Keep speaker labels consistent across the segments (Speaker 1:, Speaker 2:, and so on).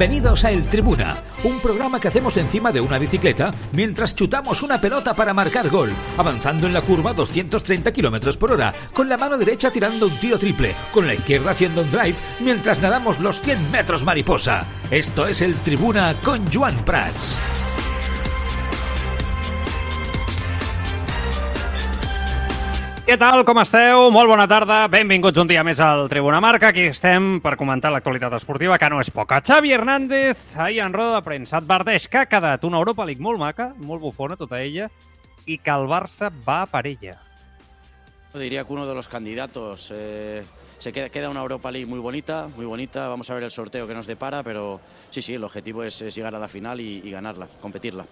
Speaker 1: Bienvenidos a El Tribuna, un programa que hacemos encima de una bicicleta mientras chutamos una pelota para marcar gol, avanzando en la curva 230 km por hora, con la mano derecha tirando un tiro triple, con la izquierda haciendo un drive, mientras nadamos los 100 metros mariposa. Esto es El Tribuna con Joan Prats.
Speaker 2: Què tal, com esteu? Molt bona tarda, benvinguts un dia més al Tribuna Marca. Aquí estem per comentar l'actualitat esportiva, que no és poca. Xavi Hernández, ahir en roda de premsa, adverteix que ha quedat una Europa League molt maca, molt bufona tota ella, i que el Barça va per ella.
Speaker 3: Diría que uno de los candidatos. eh, se queda, queda una Europa League muy bonita, muy bonita. Vamos a ver el sorteo que nos depara, pero sí, sí, el objetivo es, es llegar a la final y, y ganarla, competirla.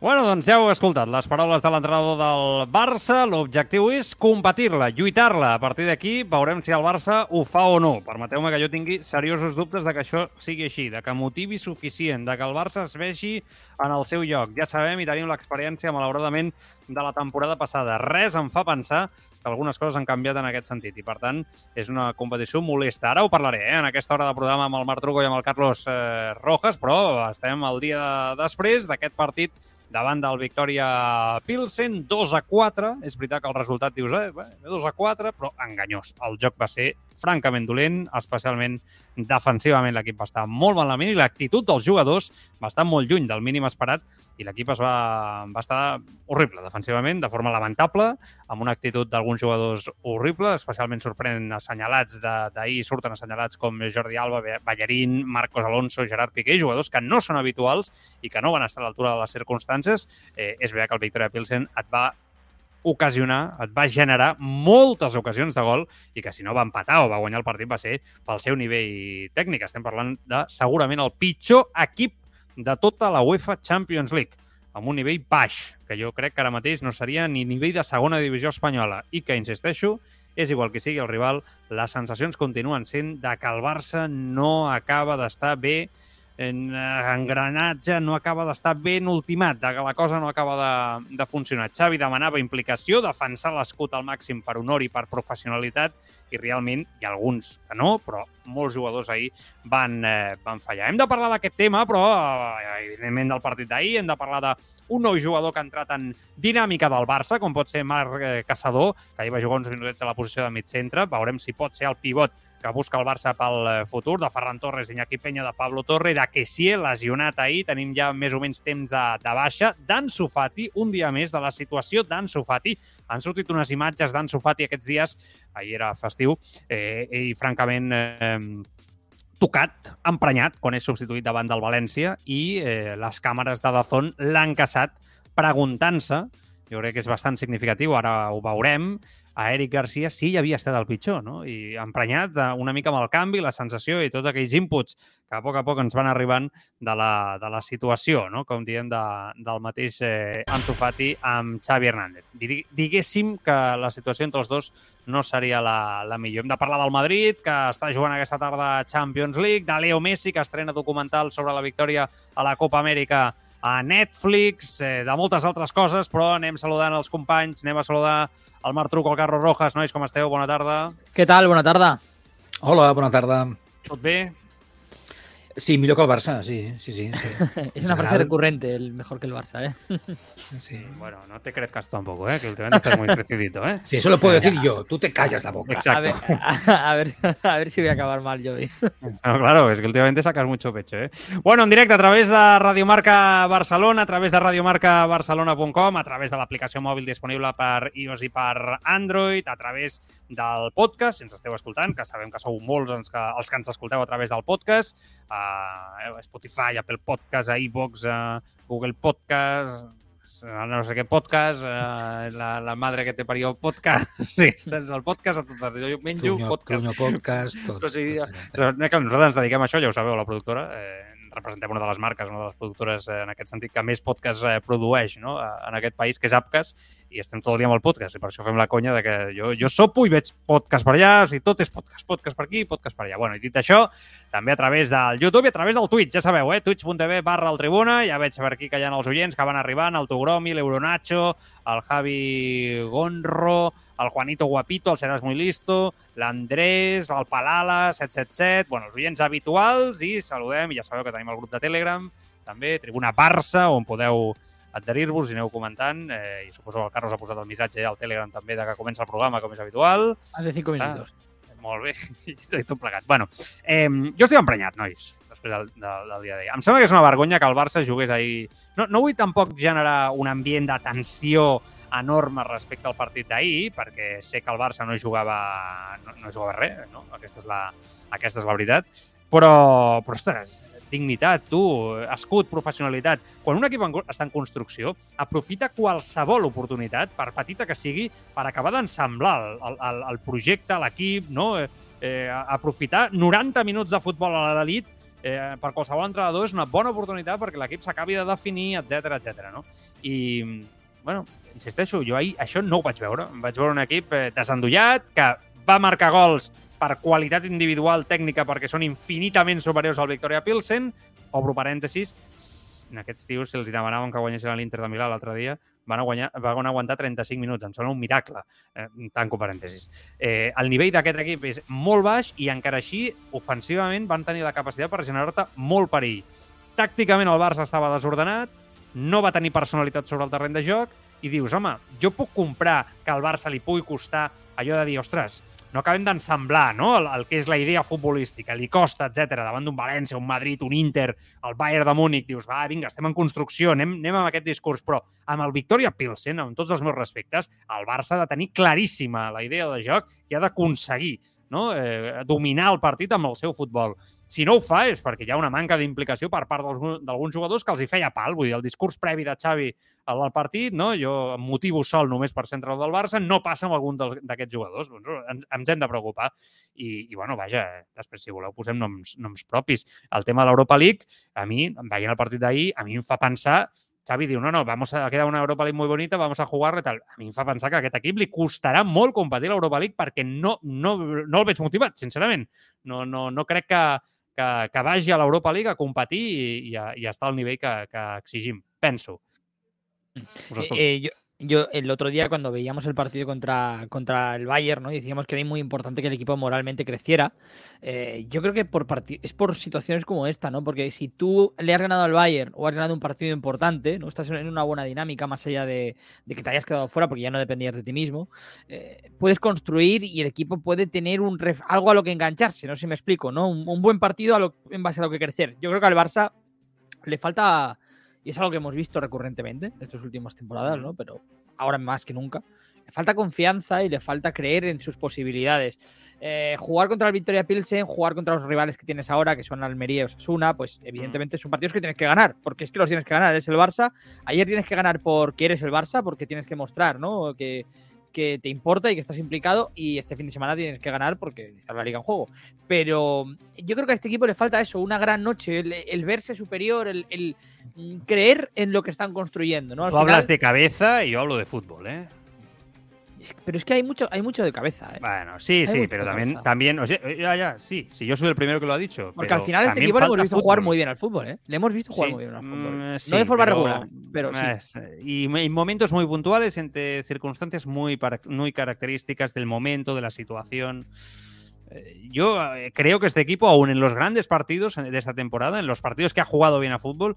Speaker 2: Bueno, doncs ja heu escoltat les paraules de l'entrenador del Barça. L'objectiu és competir-la, lluitar-la. A partir d'aquí veurem si el Barça ho fa o no. Permeteu-me que jo tingui seriosos dubtes de que això sigui així, de que motivi suficient, de que el Barça es vegi en el seu lloc. Ja sabem i tenim l'experiència, malauradament, de la temporada passada. Res em fa pensar que algunes coses han canviat en aquest sentit i, per tant, és una competició molesta. Ara ho parlaré, eh, en aquesta hora de programa amb el Marc Truco i amb el Carlos eh, Rojas, però estem el dia després d'aquest partit davant del Victoria Pilsen, 2 a 4. És veritat que el resultat dius, eh, bé, 2 a 4, però enganyós. El joc va ser francament dolent, especialment defensivament l'equip va estar molt malament i l'actitud dels jugadors va estar molt lluny del mínim esperat i l'equip es va, va estar horrible defensivament, de forma lamentable, amb una actitud d'alguns jugadors horrible, especialment sorprenen assenyalats d'ahir, surten assenyalats com Jordi Alba, Ballarín, Marcos Alonso, Gerard Piqué, jugadors que no són habituals i que no van estar a l'altura de les circumstàncies. Eh, és veritat que el Victoria Pilsen et va ocasionar, et va generar moltes ocasions de gol i que si no va empatar o va guanyar el partit va ser pel seu nivell tècnic. Estem parlant de segurament el pitjor equip de tota la UEFA Champions League amb un nivell baix, que jo crec que ara mateix no seria ni nivell de segona divisió espanyola. I que, insisteixo, és igual que sigui el rival, les sensacions continuen sent de que el Barça no acaba d'estar bé en eh, engranatge, no acaba d'estar ben ultimat, de que la cosa no acaba de, de funcionar. Xavi demanava implicació, defensar l'escut al màxim per honor i per professionalitat, i realment hi ha alguns que no, però molts jugadors ahir van, eh, van fallar. Hem de parlar d'aquest tema, però eh, evidentment del partit d'ahir, hem de parlar de un nou jugador que ha entrat en dinàmica del Barça, com pot ser Marc eh, Caçador, que ahir va jugar uns minutets a la posició de mig centre. Veurem si pot ser el pivot que busca el Barça pel eh, futur, de Ferran Torres, Iñaki Peña, de Pablo Torre, de Kessié, lesionat ahir, tenim ja més o menys temps de, de baixa, d'Ansu Fati, un dia més de la situació. d'Ansu Fati. Han sortit unes imatges. d'Ansu Fati aquests dies, ahir era festiu, eh, i francament eh, tocat, emprenyat, quan és substituït davant del València, i eh, les càmeres de Dazón l'han caçat preguntant-se, jo crec que és bastant significatiu, ara ho veurem, a Eric Garcia sí hi havia estat el pitjor, no? I emprenyat eh, una mica amb el canvi, la sensació i tots aquells inputs que a poc a poc ens van arribant de la, de la situació, no? com diem, de, del mateix eh, Ansu Fati amb Xavi Hernández. Diguéssim que la situació entre els dos no seria la, la millor. Hem de parlar del Madrid, que està jugant aquesta tarda Champions League, de Leo Messi, que estrena documental sobre la victòria a la Copa Amèrica a Netflix, eh, de moltes altres coses, però anem saludant els companys, anem a saludar el Marc Truco, el Carlos Rojas. Nois, com esteu? Bona tarda.
Speaker 4: Què tal? Bona tarda.
Speaker 5: Hola, bona tarda.
Speaker 2: Tot bé?
Speaker 5: Sí, millor que el Barça, sí, sí, sí. sí.
Speaker 4: Es una frase recurrente, el mejor que el Barça, ¿eh?
Speaker 5: Sí.
Speaker 2: Bueno, no te crezcas tampoco, ¿eh? que últimamente estás muy crecidito, ¿eh?
Speaker 5: Sí, eso lo puedo decir yo. Tú te callas la boca.
Speaker 2: Exacto.
Speaker 4: A ver, a, a ver, a ver si voy a acabar mal yo. hoy.
Speaker 2: No, claro, es que últimamente sacas mucho pecho, ¿eh? Bueno, en directe a través de Radiomarca Barcelona, a través de radiomarcabarcelona.com, a través de l'aplicació mòbil disponible per iOS i per Android, a través del podcast, si ens esteu escoltant, que sabem que sou molts els que, els que ens escolteu a través del podcast, a Spotify, Apple Podcast, a iVox, a Google Podcast, a no sé què podcast, a la, la madre que te parió podcast, sí, estàs al podcast, a totes, jo menjo
Speaker 5: Truño,
Speaker 2: podcast,
Speaker 5: Truño Podcast, tot. tot,
Speaker 2: però no, que nosaltres ens dediquem a això, ja ho sabeu, la productora. Eh, representem una de les marques, una de les productores eh, en aquest sentit que més podcast eh, produeix no? eh, en aquest país, que és Apcas, i estem tot el dia amb el podcast, i per això fem la conya de que jo, jo sopo i veig podcast per allà, o sigui, tot és podcast, podcast per aquí, podcast per allà. Bueno, i dit això, també a través del YouTube i a través del Twitch, ja sabeu, eh? twitch.tv barra el Tribuna, ja veig per aquí que hi ha els oients que van arribant, el Togromi, l'Euronacho, el Javi Gonro, el Juanito Guapito, el Seràs Muy Listo, l'Andrés, el Palala, 777, bueno, els oients habituals i saludem, ja sabeu que tenim el grup de Telegram, també, Tribuna Barça, on podeu adherir-vos i aneu comentant. Eh, I suposo que el Carlos ha posat el missatge al Telegram també de que comença el programa, com és habitual.
Speaker 4: Hace cinco minutos.
Speaker 2: Ah, molt bé, i tot plegat. Bueno, eh, jo estic emprenyat, nois, després del, del, del dia d'ahir. Em sembla que és una vergonya que el Barça jugués ahir... No, no vull tampoc generar un ambient de tensió enorme respecte al partit d'ahir, perquè sé que el Barça no jugava, no, no jugava res, no? Aquesta és la, aquesta és la veritat. Però, però ostres, dignitat, tu, escut, professionalitat. Quan un equip està en construcció, aprofita qualsevol oportunitat, per petita que sigui, per acabar d'ensamblar el, el, el projecte, l'equip, no? Eh, eh, aprofitar 90 minuts de futbol a l'elit eh, per qualsevol entrenador és una bona oportunitat perquè l'equip s'acabi de definir, etc etc. no? I, bueno, insisteixo, jo ahir això no ho vaig veure. Vaig veure un equip eh, desendollat, que va marcar gols per qualitat individual tècnica perquè són infinitament superiors al Victoria Pilsen, obro parèntesis, en aquests tios, si els demanaven que guanyessin l'Inter de Milà l'altre dia, van, guanyar, van aguantar 35 minuts. Em sembla un miracle. Eh, tanco parèntesis. Eh, el nivell d'aquest equip és molt baix i encara així, ofensivament, van tenir la capacitat per generar-te molt perill. Tàcticament el Barça estava desordenat, no va tenir personalitat sobre el terreny de joc i dius, home, jo puc comprar que al Barça li pugui costar allò de dir, ostres, no acabem d'ensamblar no? el, el que és la idea futbolística, li costa, etc davant d'un València, un Madrid, un Inter, el Bayern de Múnich, dius, va, vinga, estem en construcció, anem, anem amb aquest discurs, però amb el Victoria Pilsen, amb tots els meus respectes, el Barça ha de tenir claríssima la idea de joc i ha d'aconseguir no? eh, dominar el partit amb el seu futbol. Si no ho fa és perquè hi ha una manca d'implicació per part d'alguns jugadors que els hi feia pal. Vull dir, el discurs previ de Xavi al partit, no? jo em motivo sol només per centre del Barça, no passa amb algun d'aquests jugadors. Doncs ens, ens hem de preocupar. I, i bueno, vaja, després, si voleu, posem noms, noms propis. El tema de l'Europa League, a mi, veient el partit d'ahir, a mi em fa pensar Xavi diu, no, no, vamos a quedar una Europa League muy bonita, vamos a jugar tal. A mi em fa pensar que aquest equip li costarà molt competir l'Europa League perquè no, no, no el veig motivat, sincerament. No, no, no crec que, que, que vagi a l'Europa League a competir i, i, a, i a estar al nivell que, que exigim, penso.
Speaker 4: Eh, eh, yo, yo el otro día cuando veíamos el partido contra, contra el Bayern, ¿no? decíamos que era muy importante que el equipo moralmente creciera. Eh, yo creo que por es por situaciones como esta, ¿no? Porque si tú le has ganado al Bayern o has ganado un partido importante, ¿no? Estás en una buena dinámica más allá de, de que te hayas quedado fuera porque ya no dependías de ti mismo, eh, puedes construir y el equipo puede tener un ref, algo a lo que engancharse, no sé si me explico, ¿no? Un, buen partido a lo, en base a lo que crecer. Yo creo que al Barça le falta y es algo que hemos visto recurrentemente en estas últimas temporadas, ¿no? Pero ahora más que nunca. Le falta confianza y le falta creer en sus posibilidades. Eh, jugar contra el Victoria Pilsen, jugar contra los rivales que tienes ahora, que son Almería y Osasuna, pues evidentemente son partidos que tienes que ganar, porque es que los tienes que ganar. Eres el Barça. Ayer tienes que ganar porque eres el Barça, porque tienes que mostrar, ¿no? Que, que te importa y que estás implicado y este fin de semana tienes que ganar porque está la liga en juego. Pero yo creo que a este equipo le falta eso, una gran noche, el, verse superior, el, mm, creer en lo que están construyendo. ¿no?
Speaker 2: Tú hablas de cabeza y yo hablo de fútbol, ¿eh?
Speaker 4: Pero es que hay mucho, hay mucho de cabeza. ¿eh?
Speaker 2: Bueno, sí, sí, pero también, también o sea, ya, ya, sí, sí, yo soy el primero que lo ha dicho.
Speaker 4: Porque al final este equipo le hemos visto jugar muy bien al fútbol, ¿eh? Le hemos visto jugar muy bien al fútbol. Mm, no de forma regular, pero sí.
Speaker 2: y en momentos muy puntuales, entre circunstancias muy, muy características del momento, de la situación. Eh, yo eh, creo que este equipo, aún en los grandes partidos de esta temporada, en los partidos que ha jugado bien a fútbol,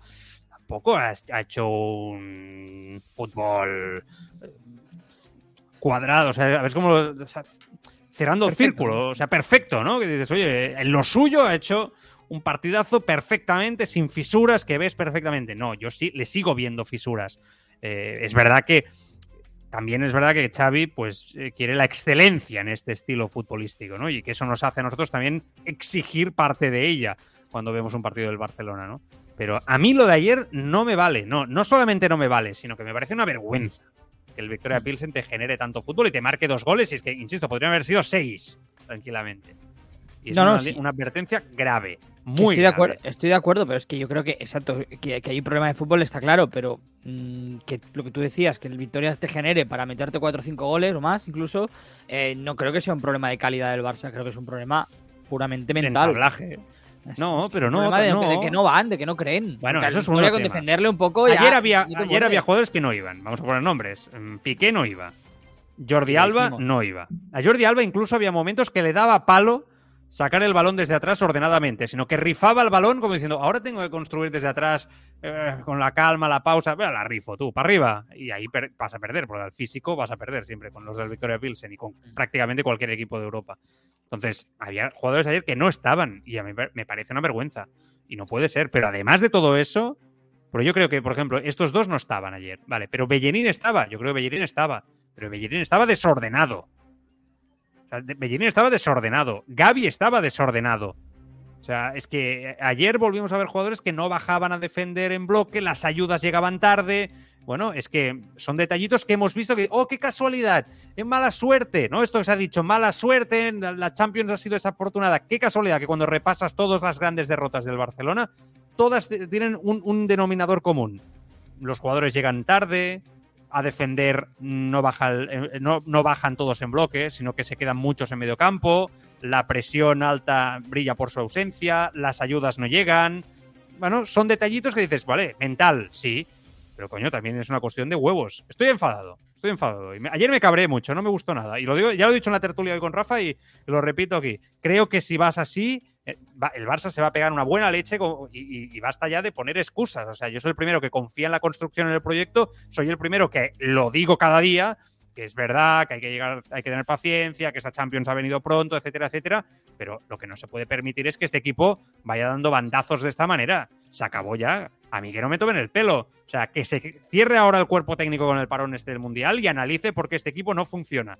Speaker 2: tampoco ha hecho un fútbol cuadrado, o sea, ves como cerrando el círculo, o sea, perfecto, ¿no? Que dices, oye, en lo suyo ha hecho un partidazo perfectamente, sin fisuras, que ves perfectamente. No, yo sí le sigo viendo fisuras. Eh, es verdad que también es verdad que Xavi pues eh, quiere la excelencia en este estilo futbolístico, ¿no? Y que eso nos hace a nosotros también exigir parte de ella cuando vemos un partido del Barcelona, ¿no? Pero a mí lo de ayer no me vale, no, no solamente no me vale, sino que me parece una vergüenza que el Victoria Pilsen te genere tanto fútbol y te marque dos goles. Y es que, insisto, podrían haber sido seis tranquilamente. Y es una, advertencia grave. Muy
Speaker 4: estoy, De acuerdo, estoy de acuerdo, pero es que yo creo que, exacto, que, hay un problema de fútbol, está claro, pero mm, que lo que tú decías, que el Victoria te genere para meterte 4 o 5 goles o más, incluso, eh, no creo que sea un problema de calidad del Barça, creo que es un problema puramente mental.
Speaker 2: No, pero no,
Speaker 4: de,
Speaker 2: no.
Speaker 4: De, que no van, de que no creen.
Speaker 2: Bueno, eso es un con
Speaker 4: defenderle un poco.
Speaker 2: Ayer, había, ayer había jugadores que no iban. Vamos a poner nombres. Mm, Piqué no iba. Jordi Alba no iba. A Jordi Alba incluso había momentos que le daba palo sacar el balón desde atrás ordenadamente, sino que rifaba el balón como diciendo, ahora tengo que construir desde atrás eh, con la calma, la pausa, bueno, la rifo tú, para arriba. Y ahí vas a perder, porque al físico vas a perder siempre con los del Victoria Pilsen y con mm. prácticamente cualquier equipo de Europa. Entonces, había jugadores ayer que no estaban y a mí me parece una vergüenza. Y no puede ser, pero además de todo eso, pero yo creo que, por ejemplo, estos dos no estaban ayer, ¿vale? Pero Bellerín estaba, yo creo que Bellerín estaba, pero Bellerín estaba desordenado. O sea, Bellerín estaba desordenado. Gaby estaba desordenado. O sea, es que ayer volvimos a ver jugadores que no bajaban a defender en bloque, las ayudas llegaban tarde. Bueno, es que son detallitos que hemos visto que, oh, qué casualidad, es mala suerte, ¿no? Esto que se ha dicho, mala suerte, la Champions ha sido desafortunada. Qué casualidad que cuando repasas todas las grandes derrotas del Barcelona, todas tienen un, denominador común. Los jugadores llegan tarde, a defender no, baja eh, no, no, bajan todos en bloque, sino que se quedan muchos en medio campo, la presión alta brilla por su ausencia, las ayudas no llegan. Bueno, son detallitos que dices, vale, mental, sí, pero coño, también es una cuestión de huevos. Estoy enfadado, estoy enfadado. ayer me cabré mucho, no me gustó nada. Y lo digo, ya lo he dicho en la tertulia hoy con Rafa y lo repito aquí. Creo que si vas así, eh, el Barça se va a pegar una buena leche y, basta ya de poner excusas. O sea, yo soy el primero que confía en la construcción en el proyecto, soy el primero que lo digo cada día, que es verdad, que hay que llegar, hay que tener paciencia, que esta Champions ha venido pronto, etcétera, etcétera. Pero lo que no se puede permitir es que este equipo vaya dando bandazos de esta manera. Se acabó ya. A mí que no me tomen el pelo. O sea, que se cierre ahora el cuerpo técnico con el parón este del Mundial y analice por qué este equipo no funciona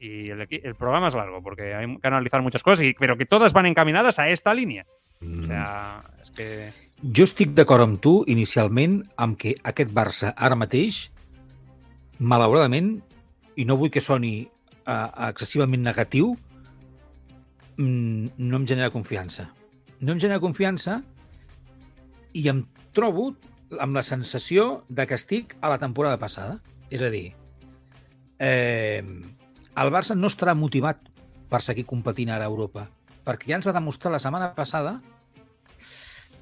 Speaker 2: y el, programa es largo porque hay que analizar muchas cosas, y, pero que todas van encaminadas a esta línia. Mm. O sea, és que...
Speaker 5: Jo estic d'acord amb tu inicialment amb que aquest Barça ara mateix, malauradament, i no vull que soni uh, excessivament negatiu, mm, no em genera confiança. No em genera confiança i em trobo amb la sensació de que estic a la temporada passada. És a dir, eh, el Barça no estarà motivat per seguir competint ara a Europa, perquè ja ens va demostrar la setmana passada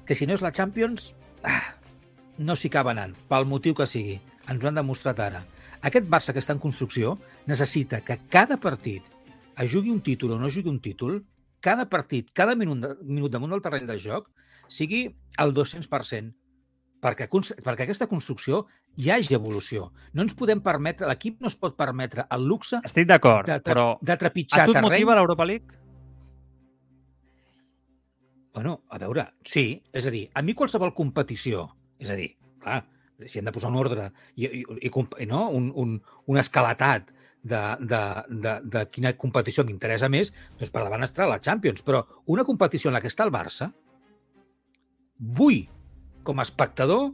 Speaker 5: que si no és la Champions, ah, no s'hi acaba anant, pel motiu que sigui. Ens ho han demostrat ara. Aquest Barça que està en construcció necessita que cada partit es jugui un títol o no jugui un títol, cada partit, cada minut, minut damunt del terreny de joc sigui el 200% perquè, perquè aquesta construcció hi hagi evolució. No ens podem permetre, l'equip no es pot permetre el luxe
Speaker 2: Estic d'acord,
Speaker 5: però de trepitjar
Speaker 2: a tu et
Speaker 5: terreny.
Speaker 2: motiva l'Europa League?
Speaker 5: Bueno, a veure, sí, és a dir, a mi qualsevol competició, és a dir, clar, si hem de posar un ordre i, i, i no? un, un, un escalatat de, de, de, de quina competició m'interessa més, doncs per davant estarà la Champions. Però una competició en la que està el Barça, vull com a espectador,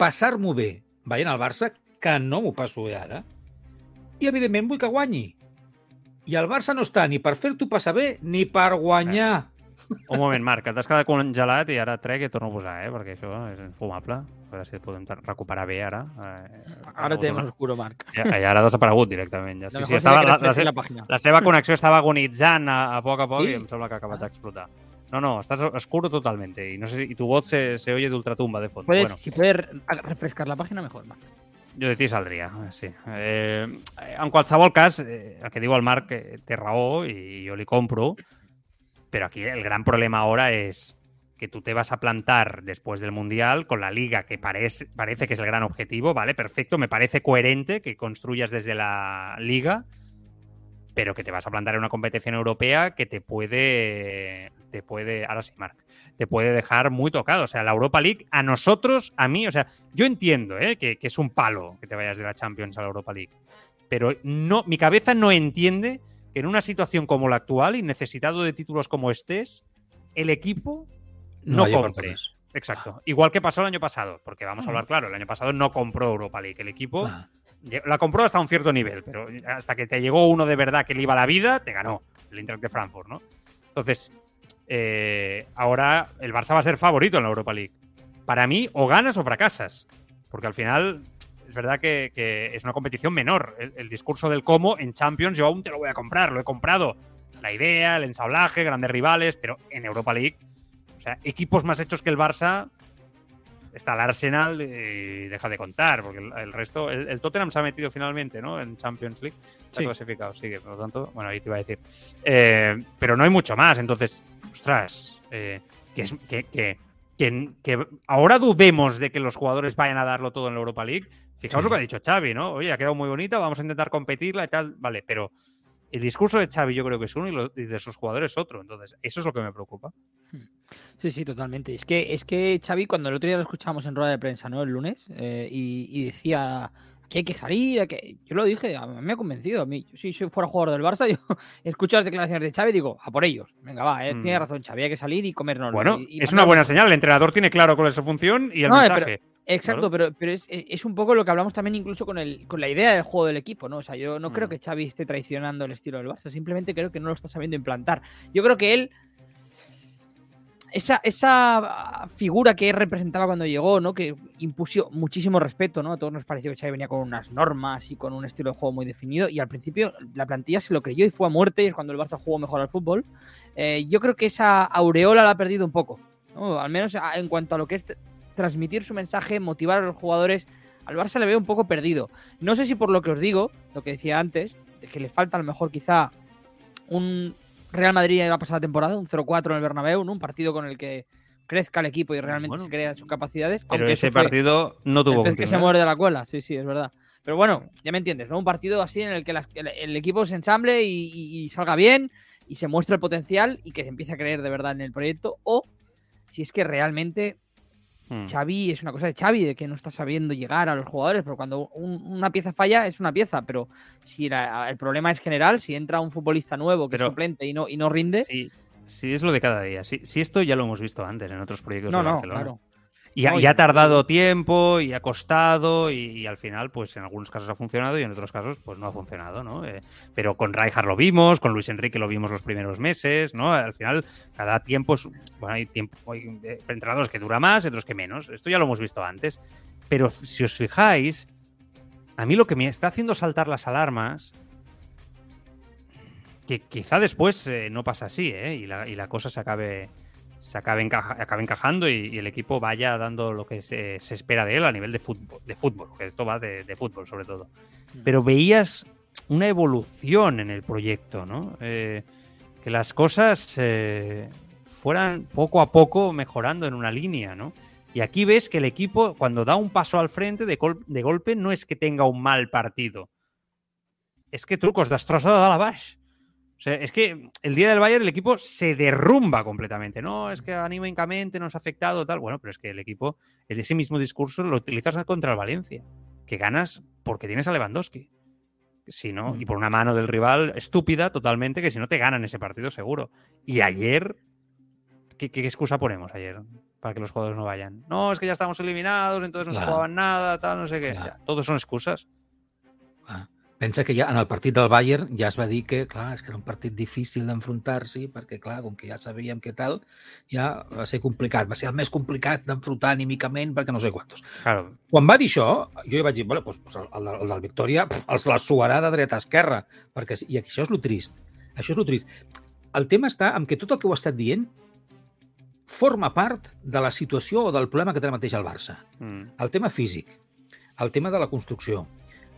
Speaker 5: passar-m'ho bé veient el Barça, que no m'ho passo bé ara, i evidentment vull que guanyi. I el Barça no està ni per fer-t'ho passar bé ni per guanyar.
Speaker 2: Un moment, Marc, t'has quedat congelat i ara trec i torno a posar, eh? perquè això és infumable. A veure si el podem recuperar bé ara.
Speaker 4: Eh, ara té més oscuro, Marc.
Speaker 2: Ja, ja ha desaparegut directament. Ja. Sí, sí, estava, la, la, la, la seva connexió estava agonitzant a, a poc a poc sí? i em sembla que ha acabat d'explotar. No, no, estás oscuro totalmente. Y no sé si y tu voz se, se oye de ultratumba de fondo.
Speaker 4: Puedes, bueno. Si puedes refrescar la pàgina, mejor, Marc.
Speaker 2: Jo de ti saldria, sí. Eh, en qualsevol cas, eh, el que diu el Marc eh, té raó i jo li compro, pero aquí el gran problema ahora es que tú te vas a plantar después del Mundial con la liga que parece, parece que es el gran objetivo, ¿vale? Perfecto, me parece coherente que construyas desde la liga, pero que te vas a plantar en una competición europea que te puede te puede, ahora sí, Marc, te puede dejar muy tocado. O sea, la Europa League, a nosotros, a mí, o sea, yo entiendo ¿eh? que, es un palo que te vayas de la Champions a la Europa League, pero no, mi cabeza no entiende que en una situación como la actual y necesitado de títulos como estés, el equipo no, compre. Exacto. Igual que pasó el año pasado, porque vamos a hablar claro, el año pasado no compró Europa League. El equipo la compró hasta un cierto nivel, pero hasta que te llegó uno de verdad que le iba la vida, te ganó el Inter de Frankfurt, ¿no? Entonces, eh, ahora el Barça va a ser favorito en la Europa League. Para mí, o ganas o fracasas. Porque al final es verdad que, es una competición menor. El, discurso del cómo en Champions yo aún te lo voy a comprar, lo he comprado. La idea, el ensablaje, grandes rivales, pero en Europa League, o sea, equipos más hechos que el Barça, está el Arsenal y deja de contar, porque el, resto, el, Tottenham se ha metido finalmente, ¿no? En Champions League, está clasificado, sigue, por lo tanto, bueno, ahí te iba a decir. Eh, pero no hay mucho más, entonces, ostras, eh, que, es, que, que, ahora dudemos de que los jugadores vayan a darlo todo en la Europa League. Fijaos lo que ha dicho Xavi, ¿no? Oye, ha quedado muy bonita, vamos a intentar competirla y tal, vale, pero el discurso de Xavi yo creo que es uno y, de sus jugadores otro. Entonces, eso es lo que me preocupa.
Speaker 4: Sí, sí, totalmente. Es que, es que Xavi, cuando el otro día lo escuchamos en rueda de prensa, ¿no? El lunes, eh, y, decía que hay que salir, que... yo lo dije, a mí me ha convencido. A mí, si fuera jugador del Barça, yo escucho las declaraciones de Xavi y digo, a por ellos. Venga, va, eh, tiene hmm. razón Xavi, hay que salir y comernos.
Speaker 2: Bueno, es una buena señal. El entrenador tiene claro cuál es su función y el mensaje.
Speaker 4: Exacto, pero, pero es, un poco lo que hablamos también incluso con, el, con la idea del juego del equipo, ¿no? O sea, yo no creo mm. que Xavi esté traicionando el estilo del Barça, simplemente creo que no lo está sabiendo implantar. Yo creo que él, esa, esa figura que representaba cuando llegó, ¿no? Que impuso muchísimo respeto, ¿no? A todos nos pareció que Xavi venía con unas normas y con un estilo de juego muy definido y al principio la plantilla se lo creyó y fue a muerte y es cuando el Barça jugó mejor al fútbol. Eh, yo creo que esa aureola la ha perdido un poco. Al menos en cuanto a lo que es transmitir su mensaje, motivar a los jugadores. Al Barça le veo un poco perdido. No sé si por lo que os digo, lo que decía antes, de que le falta a lo mejor quizá un Real Madrid de la pasada temporada, un 0-4 en el Bernabéu, un partido con el que crezca el equipo y realmente se crea sus capacidades.
Speaker 2: Pero ese partido no tuvo
Speaker 4: el que se muerde la cola, sí, sí, es verdad. Pero bueno, ya me entiendes, ¿no? Un partido así en el que el, equipo se ensamble y, y, salga bien y se muestre el potencial y que se empiece a creer de verdad en el proyecto. O si es que realmente Hmm. Xavi es una cosa de Xavi, de que no está sabiendo llegar a los jugadores, pero cuando una pieza falla es una pieza, pero si el problema es general, si entra un futbolista nuevo que es suplente y no, y no rinde...
Speaker 2: Sí, sí, es lo de cada día. Si, esto ya lo hemos visto antes en otros proyectos
Speaker 4: no,
Speaker 2: de
Speaker 4: no, Claro.
Speaker 2: Y, ha tardado tiempo y ha costado y, al final, pues en algunos casos ha funcionado y en otros casos, pues no ha funcionado, ¿no? Eh, pero con Rijkaard lo vimos, con Luis Enrique lo vimos los primeros meses, ¿no? Al final, cada tiempo, bueno, hay tiempo, hay eh, entrenadores que dura más, otros que menos. Esto ya lo hemos visto antes. Pero si os fijáis, a mí lo que me está haciendo saltar las alarmas que quizá después eh, no pasa así, ¿eh? Y la, y la cosa se acabe, se acabe, encajando y, el equipo vaya dando lo que se, espera de él a nivel de fútbol, de fútbol que esto va de, fútbol sobre todo. Mm. Pero veías una evolución en el proyecto, ¿no? Eh, que las cosas eh, fueran poco a poco mejorando en una línea, ¿no? Y aquí ves que el equipo, cuando da un paso al frente de, de golpe, no es que tenga un mal partido. Es que trucos destrozado a la es que el día del Bayern el equipo se derrumba completamente. No, es que anímicamente nos ha afectado tal. Bueno, pero es que el equipo, ese mismo discurso lo utilizas contra el Valencia, que ganas porque tienes a Lewandowski. Si no, y por una mano del rival estúpida totalmente, que si no te ganan ese partido seguro. Y ayer, ¿qué, excusa ponemos ayer? Para que los jugadores no vayan. No, es que ya estamos eliminados, entonces no se jugaban nada, tal, no sé qué. todos son excusas.
Speaker 5: Pensa que ja en el partit del Bayern ja es va dir que, clar, és que era un partit difícil d'enfrontar-s'hi, perquè, clar, com que ja sabíem què tal, ja va ser complicat. Va ser el més complicat d'enfrontar anímicament perquè no sé quantos. Claro. Quan va dir això, jo ja vaig dir, bueno, doncs, doncs el, el, el del Victòria els la suarà de dreta a esquerra, perquè, i això és lo trist. Això és lo trist. El tema està en que tot el que ho ha estat dient forma part de la situació o del problema que té mateix el Barça. Mm. El tema físic, el tema de la construcció,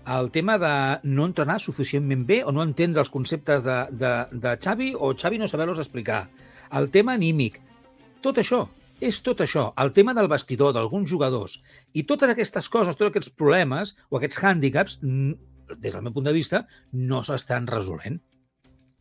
Speaker 5: el tema de no entrenar suficientment bé o no entendre els conceptes de, de, de Xavi o Xavi no saber-los explicar. El tema anímic. Tot això, és tot això. El tema del vestidor, d'alguns jugadors. I totes aquestes coses, tots aquests problemes o aquests hàndicaps, des del meu punt de vista, no s'estan resolent.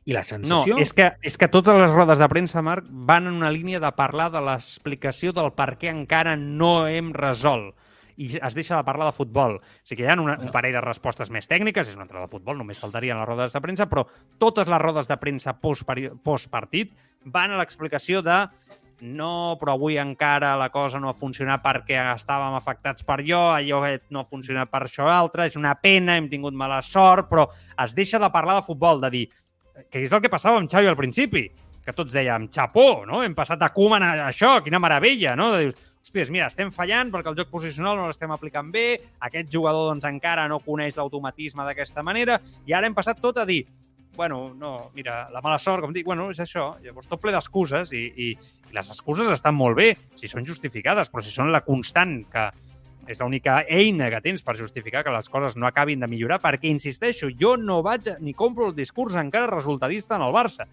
Speaker 5: I la sensació...
Speaker 2: No, és que, és que totes les rodes de premsa, Marc, van en una línia de parlar de l'explicació del per què encara no hem resolt i es deixa de parlar de futbol. O sigui que hi ha una, un parell de respostes més tècniques, és una altra de futbol, només faltarien les rodes de premsa, però totes les rodes de premsa post-partit van a l'explicació de no, però avui encara la cosa no ha funcionat perquè estàvem afectats per allò, allò no ha funcionat per això altre, és una pena, hem tingut mala sort, però es deixa de parlar de futbol, de dir que és el que passava amb Xavi al principi, que tots dèiem, xapó, no? Hem passat a Koeman a això, quina meravella, no? Dius, hòsties, mira, estem fallant perquè el joc posicional no l'estem aplicant bé, aquest jugador doncs encara no coneix l'automatisme d'aquesta manera, i ara hem passat tot a dir, bueno, no, mira, la mala sort, com dic, bueno, és això. Llavors, tot ple d'excuses i, i, i les excuses estan molt bé si són justificades, però si són la constant que és l'única eina que tens per justificar que les coses no acabin de millorar, perquè, insisteixo, jo no vaig ni compro el discurs encara resultadista en el Barça.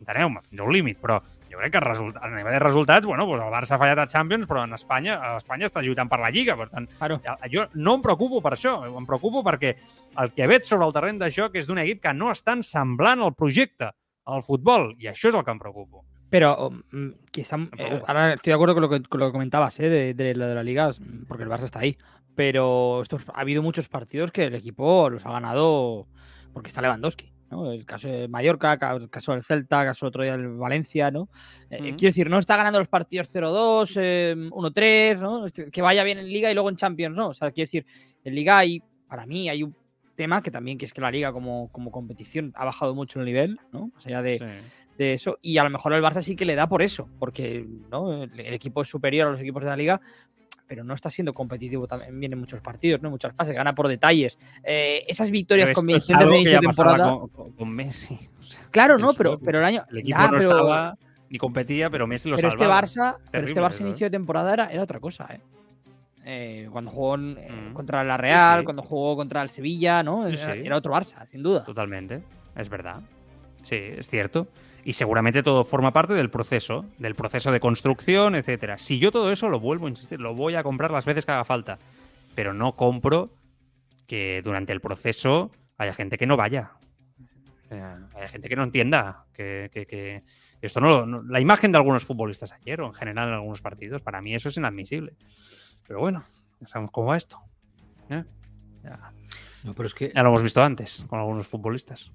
Speaker 2: Enteneu-me, fins a un límit, però jo crec que result... a nivell de resultats, bueno, doncs el Barça ha fallat a Champions, però en Espanya, a Espanya està lluitant per la Lliga, per tant, claro. jo no em preocupo per això, em preocupo perquè el que veig sobre el terreny de joc és d'un equip que no estan semblant el projecte al futbol, i això és el que em preocupo.
Speaker 4: Pero um, quizá, eh, ahora estoy de acuerdo con lo que, con lo que comentabas, ¿eh? de, de, lo de la liga, porque el Barça está ahí. Pero estos, ha habido muchos partidos que el equipo los ha ganado porque está Lewandowski. El caso de Mallorca, el caso del Celta, el caso otro día del Valencia, ¿no? Eh, quiero decir, no está ganando los partidos 0-2, 1-3, eh, ¿no? Este, que vaya bien en Liga y luego en Champions, ¿no? O sea, quiero decir, en Liga hay, para mí, hay un tema que también, que es que la Liga como, como competición ha bajado mucho el nivel, ¿no? Más allá de, de eso, y a lo mejor el Barça sí que le da por eso, porque ¿no? el equipo es superior a los equipos de la Liga, pero no está siendo competitivo también en muchos partidos, ¿no? En muchas fases, gana por detalles. Eh, esas victorias convincentes de inicio de temporada.
Speaker 2: Con, Messi.
Speaker 4: claro, no, pero, pero el año.
Speaker 2: El equipo no estaba ni competía, pero Messi lo
Speaker 4: pero
Speaker 2: Este
Speaker 4: Barça, pero este Barça inicio de temporada era, era otra cosa, ¿eh? eh cuando jugó eh, mm. contra la Real, cuando jugó contra el Sevilla, ¿no? Era, era, otro Barça, sin duda.
Speaker 2: Totalmente, es verdad. Sí, es cierto y seguramente todo forma parte del proceso, del proceso de construcción, etcétera. Si yo todo eso lo vuelvo a insistir, lo voy a comprar las veces que haga falta, pero no compro que durante el proceso haya gente que no vaya. Hay gente que no entienda que, esto no, La imagen de algunos futbolistas ayer o en general en algunos partidos, para mí eso es inadmisible. Pero bueno, ya sabemos cómo va esto. ¿eh?
Speaker 5: No, pero es que...
Speaker 2: ya lo hemos visto antes con algunos futbolistas.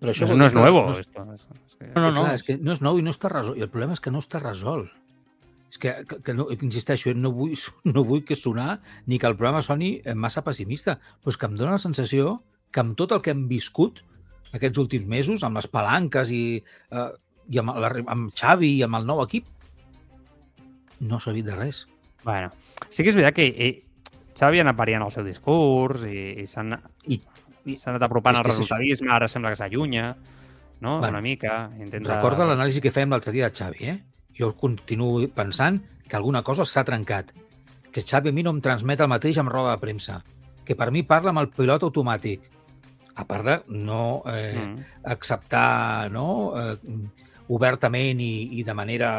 Speaker 5: Però això
Speaker 2: no és nou, no,
Speaker 5: esto. És que... No, no, no. Clar, és que no és nou i no està resolt. I el problema és que no està resolt. És que, que, que no, insisteixo, no vull, no vull que sonar ni que el programa soni massa pessimista, però és que em dóna la sensació que amb tot el que hem viscut aquests últims mesos, amb les palanques i, eh, i amb, la, amb Xavi i amb el nou equip, no s'ha dit de res.
Speaker 2: Bueno, sí que és veritat que eh, Xavi ha anat variant el seu discurs i, i s'han... I s'ha anat apropant al resultadisme, ara sembla que s'allunya, no? Bueno, Una mica. Intenta...
Speaker 5: Recorda l'anàlisi que fèiem l'altre dia de Xavi, eh? Jo continuo pensant que alguna cosa s'ha trencat, que Xavi a mi no em transmet el mateix amb roda de premsa, que per mi parla amb el pilot automàtic, a part de no eh, mm. acceptar no, eh, obertament i, i de manera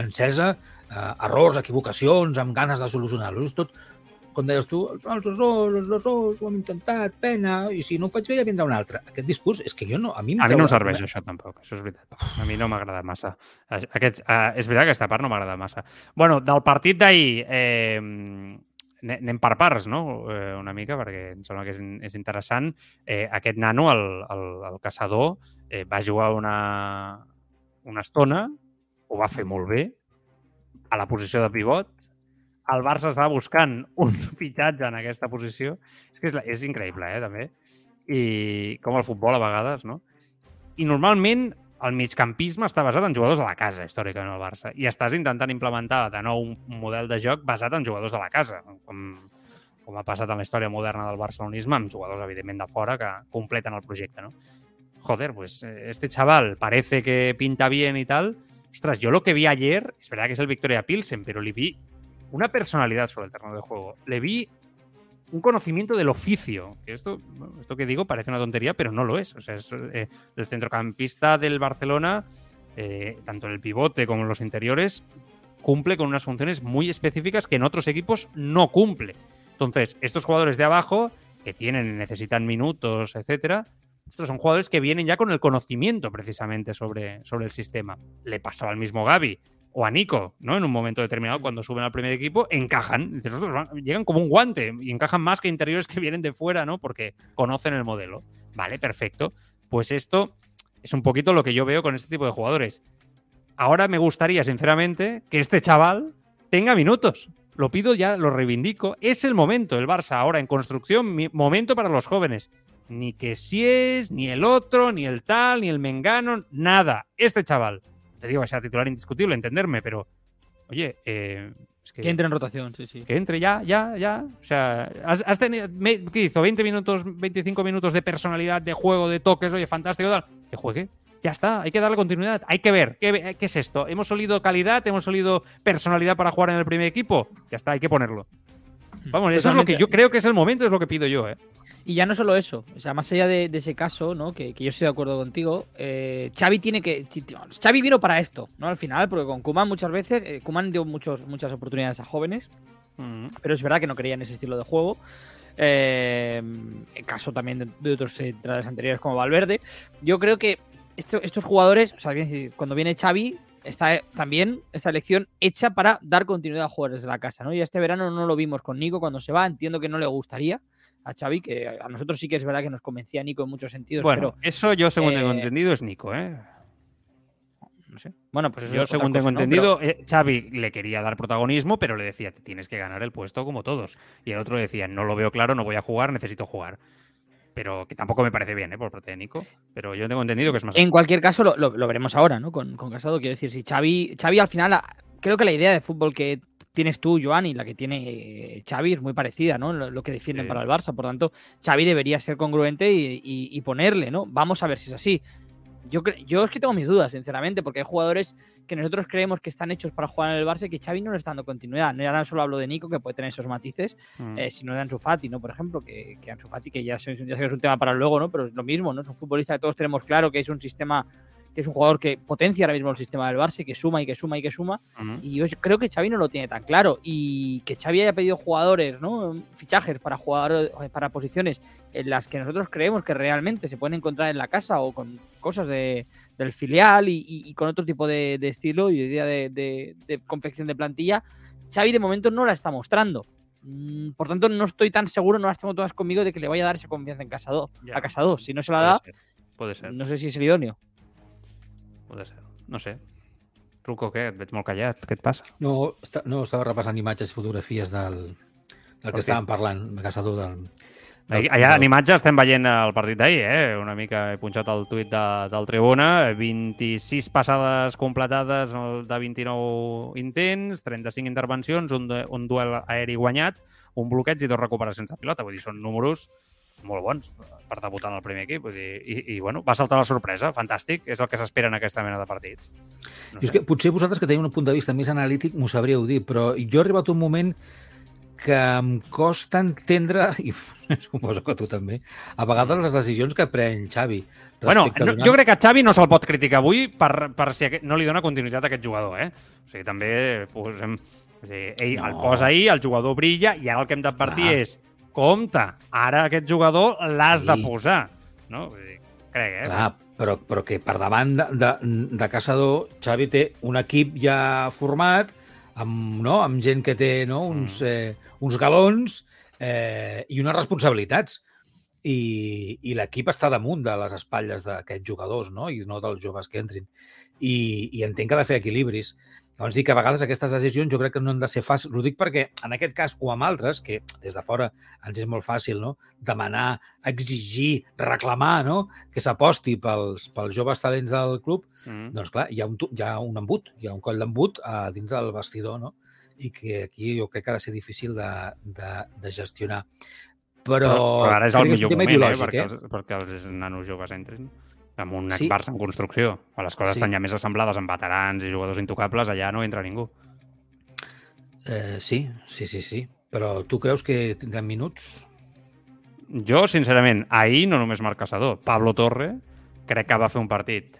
Speaker 5: encesa eh, errors, equivocacions, amb ganes de solucionar-los. Tot, com deies tu, els, els errors, els errors, ho hem intentat, pena, i si no ho faig bé ja vindrà un altre. Aquest discurs és que jo no... A mi,
Speaker 2: a mi no em serveix això tampoc, això és veritat. A mi no m'agrada massa. Aquest, uh, és veritat que aquesta part no m'agrada massa. bueno, del partit d'ahir, eh, anem per parts, no? Eh, una mica, perquè em sembla que és, és interessant. Eh, aquest nano, el, el, el caçador, eh, va jugar una, una estona, ho va fer molt bé, a la posició de pivot, el Barça estava buscant un fitxatge en aquesta posició. És que és, és increïble, eh, també. I com el futbol a vegades, no? I normalment el migcampisme està basat en jugadors de la casa, històricament, al Barça. I estàs intentant implementar de nou un model de joc basat en jugadors de la casa, com, com ha passat en la història moderna del barcelonisme, amb jugadors, evidentment, de fora que completen el projecte, no? Joder, pues este chaval parece que pinta bien y tal. Ostras, yo lo que vi ayer, es verdad que es el Victoria Pilsen, pero le vi una personalidad sobre el terreno de juego. Le vi un conocimiento del oficio. Esto, esto que digo parece una tontería, pero no lo es. O sea, es, eh, el centrocampista del Barcelona, eh, tanto en el pivote como en los interiores, cumple con unas funciones muy específicas que en otros equipos no cumple. Entonces, estos jugadores de abajo, que tienen necesitan minutos, etcétera, estos son jugadores que vienen ya con el conocimiento precisamente sobre, sobre el sistema. Le pasaba al mismo Gaby o a Nico, ¿no? En un momento determinado, cuando suben al primer equipo, encajan. llegan como un guante y encajan más que interiores que vienen de fuera, ¿no? Porque conocen el modelo. Vale, perfecto. Pues esto es un poquito lo que yo veo con este tipo de jugadores. Ahora me gustaría, sinceramente, que este chaval tenga minutos. Lo pido ya, lo reivindico. Es el momento, el Barça ahora en construcción, momento para los jóvenes. Ni que si es, ni el otro, ni el tal, ni el mengano, nada. Este chaval, te digo que sea titular indiscutible, entenderme, pero, oye, eh,
Speaker 4: es que, que, entre en rotación, sí, sí.
Speaker 2: Que entre ya, ya, ya. O sea, has, has tenido, me, ¿qué hizo? 20 minutos, 25 minutos de personalidad, de juego, de toques, oye, fantástico, tal. Que juegue. Ya está, hay que darle continuidad. Hay que ver, ¿qué, qué es esto? ¿Hemos olido calidad? ¿Hemos olido personalidad para jugar en el primer equipo? Ya está, hay que ponerlo. Vamos, eso es lo que yo creo que es el momento, es lo que pido yo, ¿eh?
Speaker 4: Y ya no solo eso, o sea, más allá de, de ese caso, ¿no? Que, que, yo estoy de acuerdo contigo, eh, Xavi tiene que. Xavi vino para esto, ¿no? Al final, porque con Kuman muchas veces, eh, Kuman dio muchos, muchas oportunidades a jóvenes, mm. pero es verdad que no creía en ese estilo de juego. Eh, en caso también de, de otros entradas anteriores como Valverde. Yo creo que esto, estos jugadores, o sea, cuando viene Xavi, está también esta elección hecha para dar continuidad a jugadores de la casa, ¿no? Y este verano no lo vimos con Nico cuando se va, entiendo que no le gustaría a Xavi, que a nosotros sí que es verdad que nos convencía Nico en muchos sentidos.
Speaker 2: Bueno,
Speaker 4: pero,
Speaker 2: eso yo según eh, tengo entendido es Nico, ¿eh?
Speaker 4: No sé. Bueno, pues
Speaker 2: yo según tengo entendido, ¿no? pero... eh, Xavi le quería dar protagonismo, pero le decía, tienes que ganar el puesto como todos. Y el otro decía, no lo veo claro, no voy a jugar, necesito jugar. Pero que tampoco me parece bien, ¿eh? Por parte de Nico. Pero yo tengo entendido que es más.
Speaker 4: En cualquier caso, lo, lo, lo veremos ahora, ¿no? Con, con, Casado, quiero decir, si Xavi, Xavi al final, creo que la idea de fútbol que tienes tú, Joan, y la que tiene eh, Xavi es muy parecida, ¿no? Lo, lo que defienden sí. para el Barça. Por tanto, Xavi debería ser congruente y, y, y, ponerle, ¿no? Vamos a ver si es así. Yo, yo es que tengo mis dudas, sinceramente, porque hay jugadores que nosotros creemos que están hechos para jugar en el Barça y que Xavi no le está dando continuidad. No, ya no solo hablo de Nico, que puede tener esos matices, mm. eh, sino de Ansu Fati, ¿no? Por ejemplo, que, que Ansu Fati, que ya, ya sé que es un tema para luego, ¿no? Pero es lo mismo, ¿no? Es un futbolista que todos tenemos claro que es un sistema que es un jugador que potencia ahora mismo el sistema del Barça, que suma y que suma y que suma. Uh -huh. Y yo creo que Xavi no lo tiene tan claro. Y que Xavi haya pedido jugadores, ¿no? Fichajes para jugadores, para posiciones en las que nosotros creemos que realmente se pueden encontrar en la casa o con cosas de, del filial y, y, y, con otro tipo de, de estilo y de de, de, confección de plantilla. Xavi de momento no la está mostrando. Mm, por tanto, no estoy tan seguro, no las tengo todas conmigo, de que le vaya a dar esa confianza en Casado, a Casado. Si no se la da,
Speaker 2: ser. Puede ser.
Speaker 4: no sé si es el idóneo.
Speaker 2: Puede ser. No sé. Truco, què? Et veig molt callat. Què et passa?
Speaker 5: No, està, no estava repassant imatges i fotografies del, del que estàvem parlant, caçador del...
Speaker 2: del Allà en imatge estem veient el partit d'ahir, eh? Una mica he punxat el tuit de, del Tribuna. 26 passades completades de 29 intents, 35 intervencions, un, de, un duel aeri guanyat, un bloqueig i dos recuperacions de pilota. Vull dir, són números molt bons per debutar en el primer equip. Vull dir, i, i, bueno, va saltar la sorpresa, fantàstic, és el que s'espera en aquesta mena de partits.
Speaker 5: No sé. és que potser vosaltres que teniu un punt de vista més analític m'ho sabríeu dir, però jo he arribat un moment que em costa entendre, i suposo que tu també, a vegades les decisions que pren Xavi.
Speaker 2: Bueno, no, donar... jo crec que Xavi no se'l pot criticar avui per, per si aquest, no li dona continuïtat a aquest jugador, eh? O sigui, també posem... O sigui, ell no. el posa ahir, el jugador brilla, i ara el que hem d'advertir ah. és compte, ara aquest jugador l'has sí. de posar. No? Vull dir, crec, eh?
Speaker 5: Clar, però, però que per davant de, de, de Caçador, Xavi té un equip ja format, amb, no? amb gent que té no? uns, mm. eh, uns galons eh, i unes responsabilitats. I, i l'equip està damunt de les espatlles d'aquests jugadors no? i no dels joves que entrin. I, i entenc que ha de fer equilibris. Llavors dic que a vegades aquestes decisions jo crec que no han de ser fàcils. Ho dic perquè en aquest cas o amb altres, que des de fora ens és molt fàcil no? demanar, exigir, reclamar no? que s'aposti pels, pels joves talents del club, mm. doncs clar, hi ha un, hi ha un embut, hi ha un coll d'embut a dins del vestidor, no? i que aquí jo crec que ha de ser difícil de, de, de gestionar. Però,
Speaker 2: però ara és el millor moment, eh? Perquè, eh? Perquè els nanos joves entrin amb un sí. Barça en construcció. Quan les coses sí. estan ja més assemblades amb veterans i jugadors intocables, allà no entra ningú.
Speaker 5: Eh, sí, sí, sí, sí. Però tu creus que tindran minuts?
Speaker 2: Jo, sincerament, ahir no només Marc Caçador, Pablo Torre crec que va fer un partit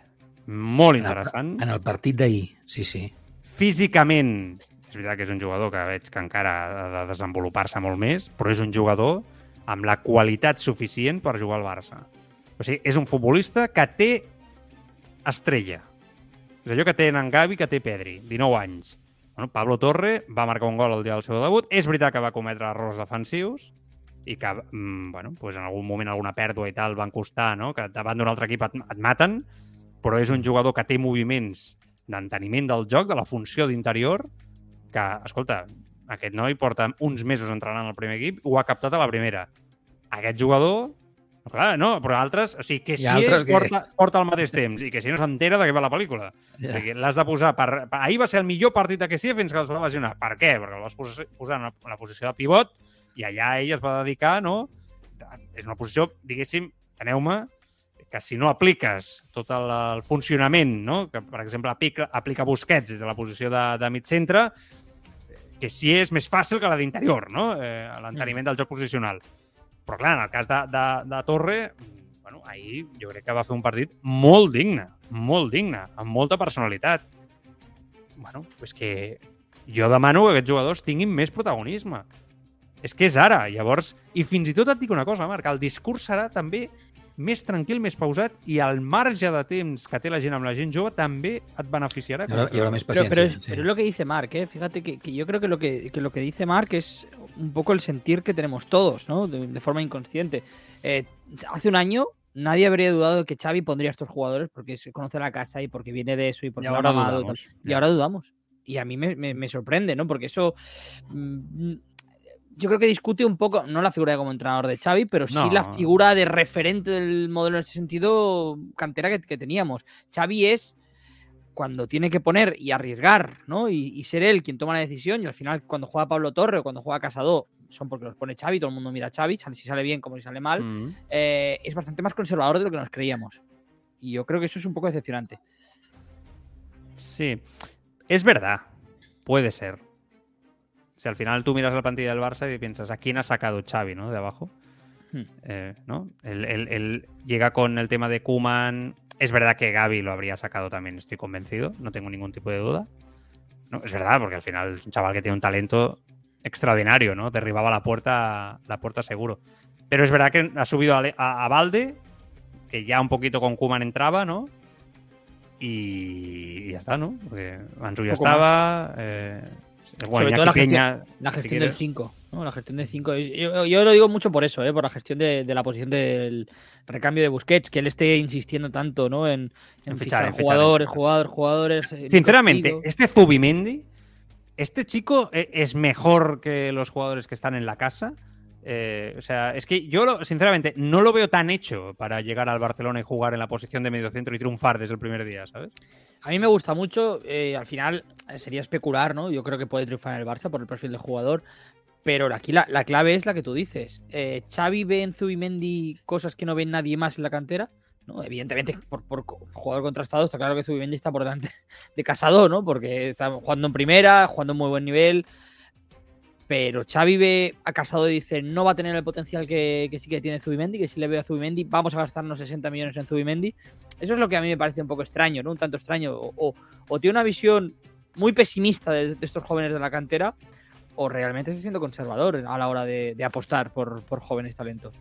Speaker 2: molt interessant.
Speaker 5: En el, en el partit d'ahir, sí, sí.
Speaker 2: Físicament, és veritat que és un jugador que veig que encara ha de desenvolupar-se molt més, però és un jugador amb la qualitat suficient per jugar al Barça. O sigui, és un futbolista que té estrella. És allò que tenen Gavi, que té Pedri, 19 anys. Bueno, Pablo Torre va marcar un gol el dia del seu debut. És veritat que va cometre errors defensius i que, mm, bueno, pues en algun moment alguna pèrdua i tal van costar, no? que davant d'un altre equip et, et maten, però és un jugador que té moviments d'enteniment del joc, de la funció d'interior, que, escolta, aquest noi porta uns mesos entrenant al primer equip, ho ha captat a la primera. Aquest jugador Clar, no, però altres... O sigui, que si que... porta, porta al mateix temps i que si no s'entera de què va la pel·lícula. Yeah. O sigui, l'has de posar... Per, per, ahir va ser el millor partit de que sí fins que es va lesionar. Per què? Perquè el vas posar en la posició de pivot i allà ell es va dedicar, no? És una posició, diguéssim, aneu-me, que si no apliques tot el, el funcionament, no? que per exemple aplica, aplica Busquets des de la posició de, de mig centre, que sí és més fàcil que la d'interior, no? eh, l'enteniment del joc posicional. Però clar, en el cas de, de, de Torre, bueno, ahir jo crec que va fer un partit molt digne, molt digne, amb molta personalitat. Bueno, és que jo demano que aquests jugadors tinguin més protagonisme. És que és ara, llavors... I fins i tot et dic una cosa, Marc, el discurs serà també més tranquil, més pausat i al marge de temps que té la gent amb la gent jove també et beneficiarà.
Speaker 5: Y ahora, más
Speaker 4: paciencia. Pero, pero, sí. pero, es lo que dice Mark, ¿eh? fíjate que, que, yo creo que lo que, que, lo que dice Mark es un poco el sentir que tenemos todos, ¿no? De, de forma inconsciente. Eh, hace un año nadie habría dudado de que Xavi pondría a estos jugadores porque se conoce la casa y porque viene de eso y porque
Speaker 2: y ahora amado, dudamos.
Speaker 4: Y, y ahora dudamos. Y a mí me, me, me sorprende, ¿no? Porque eso mmm, yo creo que discute un poco, no la figura como entrenador de Xavi, pero sí no. la figura de referente del modelo en ese sentido cantera que, que teníamos. Xavi es cuando tiene que poner y arriesgar, ¿no? Y, y, ser él quien toma la decisión. Y al final, cuando juega Pablo Torre o cuando juega Casado, son porque los pone Xavi, todo el mundo mira a Xavi, si sale bien como si sale mal. Mm. Eh, es bastante más conservador de lo que nos creíamos. Y yo creo que eso es un poco decepcionante.
Speaker 2: Sí, es verdad, puede ser. Si al final tú miras la plantilla del Barça y piensas, ¿a quién ha sacado Xavi, ¿no? De abajo. Hmm. Eh, ¿no? Él, él, él, llega con el tema de Kuman. Es verdad que Gaby lo habría sacado también, estoy convencido, no tengo ningún tipo de duda. No, es verdad, porque al final es un chaval que tiene un talento extraordinario, ¿no? Derribaba la puerta, la puerta seguro. Pero es verdad que ha subido a, a, a Valde, que ya un poquito con Kuman entraba, ¿no? Y, y ya está, ¿no? Porque Mansu ya estaba. Eh,
Speaker 4: bueno, Sobre todo la gestión, la gestión si del 5. ¿no? La gestión del 5. Yo, yo, lo digo mucho por eso, ¿eh? por la gestión de, de, la posición del recambio de Busquets, que él esté insistiendo tanto ¿no? en, en, en fichar, fichar, jugadores, jugadores, jugadores.
Speaker 2: Sinceramente, este Zubimendi, este chico e, es mejor que los jugadores que están en la casa. Eh, o sea, es que yo, sinceramente, no lo veo tan hecho para llegar al Barcelona y jugar en la posición de medio centro y triunfar desde el primer día, ¿sabes?
Speaker 4: A mí me gusta mucho, eh, al final eh, sería especular, ¿no? Yo creo que puede triunfar en el Barça por el perfil de jugador, pero aquí la, la clave es la que tú dices. Eh, ¿Xavi ve en Zubimendi cosas que no ve nadie más en la cantera? ¿no? Evidentemente, por, por, jugador contrastado, está claro que Zubimendi está por delante de Casado, ¿no? Porque está jugando en primera, jugando en muy buen nivel, pero Xavi ve a Casado y dice no va a tener el potencial que, que sí que tiene Zubimendi, que si le veo a Zubimendi, vamos a gastarnos 60 millones en Zubimendi. Eso es lo que a mí me parece un poco extraño, ¿no? Un tanto extraño. O, o, tiene una visión muy pesimista de, de, estos jóvenes de la cantera, o realmente está siendo conservador a la hora de, de apostar por, por jóvenes talentos.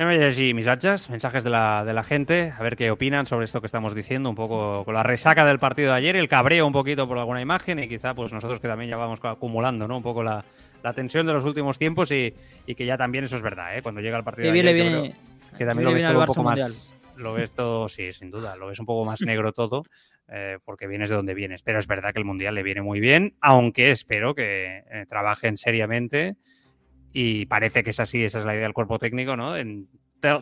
Speaker 2: Decir mensajes, mensajes de la, de la gente, a ver qué opinan sobre esto que estamos diciendo, un poco con la resaca del partido de ayer, el cabreo un poquito por alguna imagen y quizá pues nosotros que también ya vamos acumulando, ¿no? Un poco la, la tensión de los últimos tiempos y, y, que ya también eso es verdad, ¿eh? Cuando llega el partido de ayer,
Speaker 4: viene,
Speaker 2: que también lo ves todo un poco mundial. más... Lo ves todo, sí, sin duda, lo ves un poco más negro todo, eh, porque vienes de donde vienes. Pero es verdad que el Mundial le viene muy bien, aunque espero que eh, trabajen seriamente y parece que es así, esa es la idea del cuerpo técnico, ¿no? En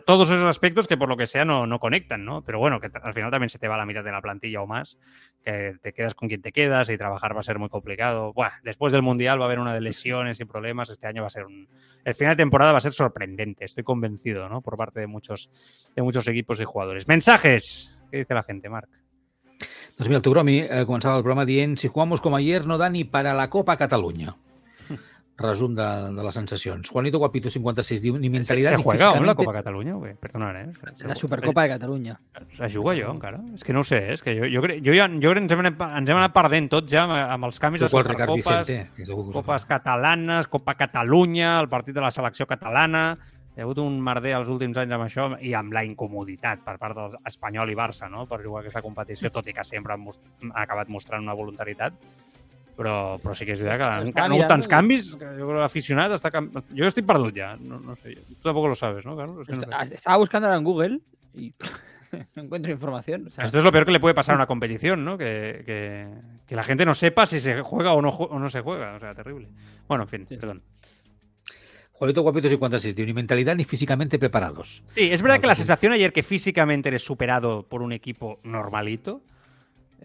Speaker 2: todos esos aspectos que por lo que sea no, no, conectan, ¿no? Pero bueno, que al final también se te va la mitad de la plantilla o más, que te quedas con quien te quedas y trabajar va a ser muy complicado. Buah, después del Mundial va a haber una de lesiones y problemas, este año va a ser un... El final de temporada va a ser sorprendente, estoy convencido, ¿no? Por parte de muchos, de muchos equipos y jugadores. Mensajes, ¿qué dice la gente, Marc?
Speaker 5: Doncs mira, el Togromi eh, començava el programa dient si jugamos como ayer no da ni para la Copa Cataluña. Resum de, de les sensacions. Juanito Guapito 56 diu, ni mentalitat
Speaker 2: se, se juega físicamente... la Copa Catalunya? Güey? Perdonad, eh?
Speaker 4: La Supercopa de Catalunya.
Speaker 2: La jugo jo, encara? És que no ho sé, és que jo, jo, jo, jo, ja, jo ens, hem anat, ens hem anat perdent tots ja amb els canvis de Supercopes, Copes catalanes, Copa Catalunya, el partit de la selecció catalana... Hi ha hagut un merder els últims anys amb això i amb la incomoditat per part del Espanyol i Barça no? per jugar aquesta competició, tot i que sempre han, most ha acabat mostrant una voluntarietat però, però sí que és veritat que han, han hagut tants canvis que jo crec que l'aficionat està... Jo estic perdut ja, no, no sé. Tu tampoc lo sabes, ¿no, Carlos? Es que no
Speaker 4: sé. Estaba buscando ahora en Google y no encuentro información. O sea...
Speaker 2: Esto es lo peor que le puede pasar a una competición, ¿no? Que, que, que la gente no sepa si se juega o no, o no se juega. O sea, terrible. Bueno, en fin, sí. perdón.
Speaker 5: Juanito Guapito 56, de ni mentalidad ni físicamente preparados.
Speaker 2: Sí, es verdad que la sensación ayer que físicamente eres superado por un equipo normalito.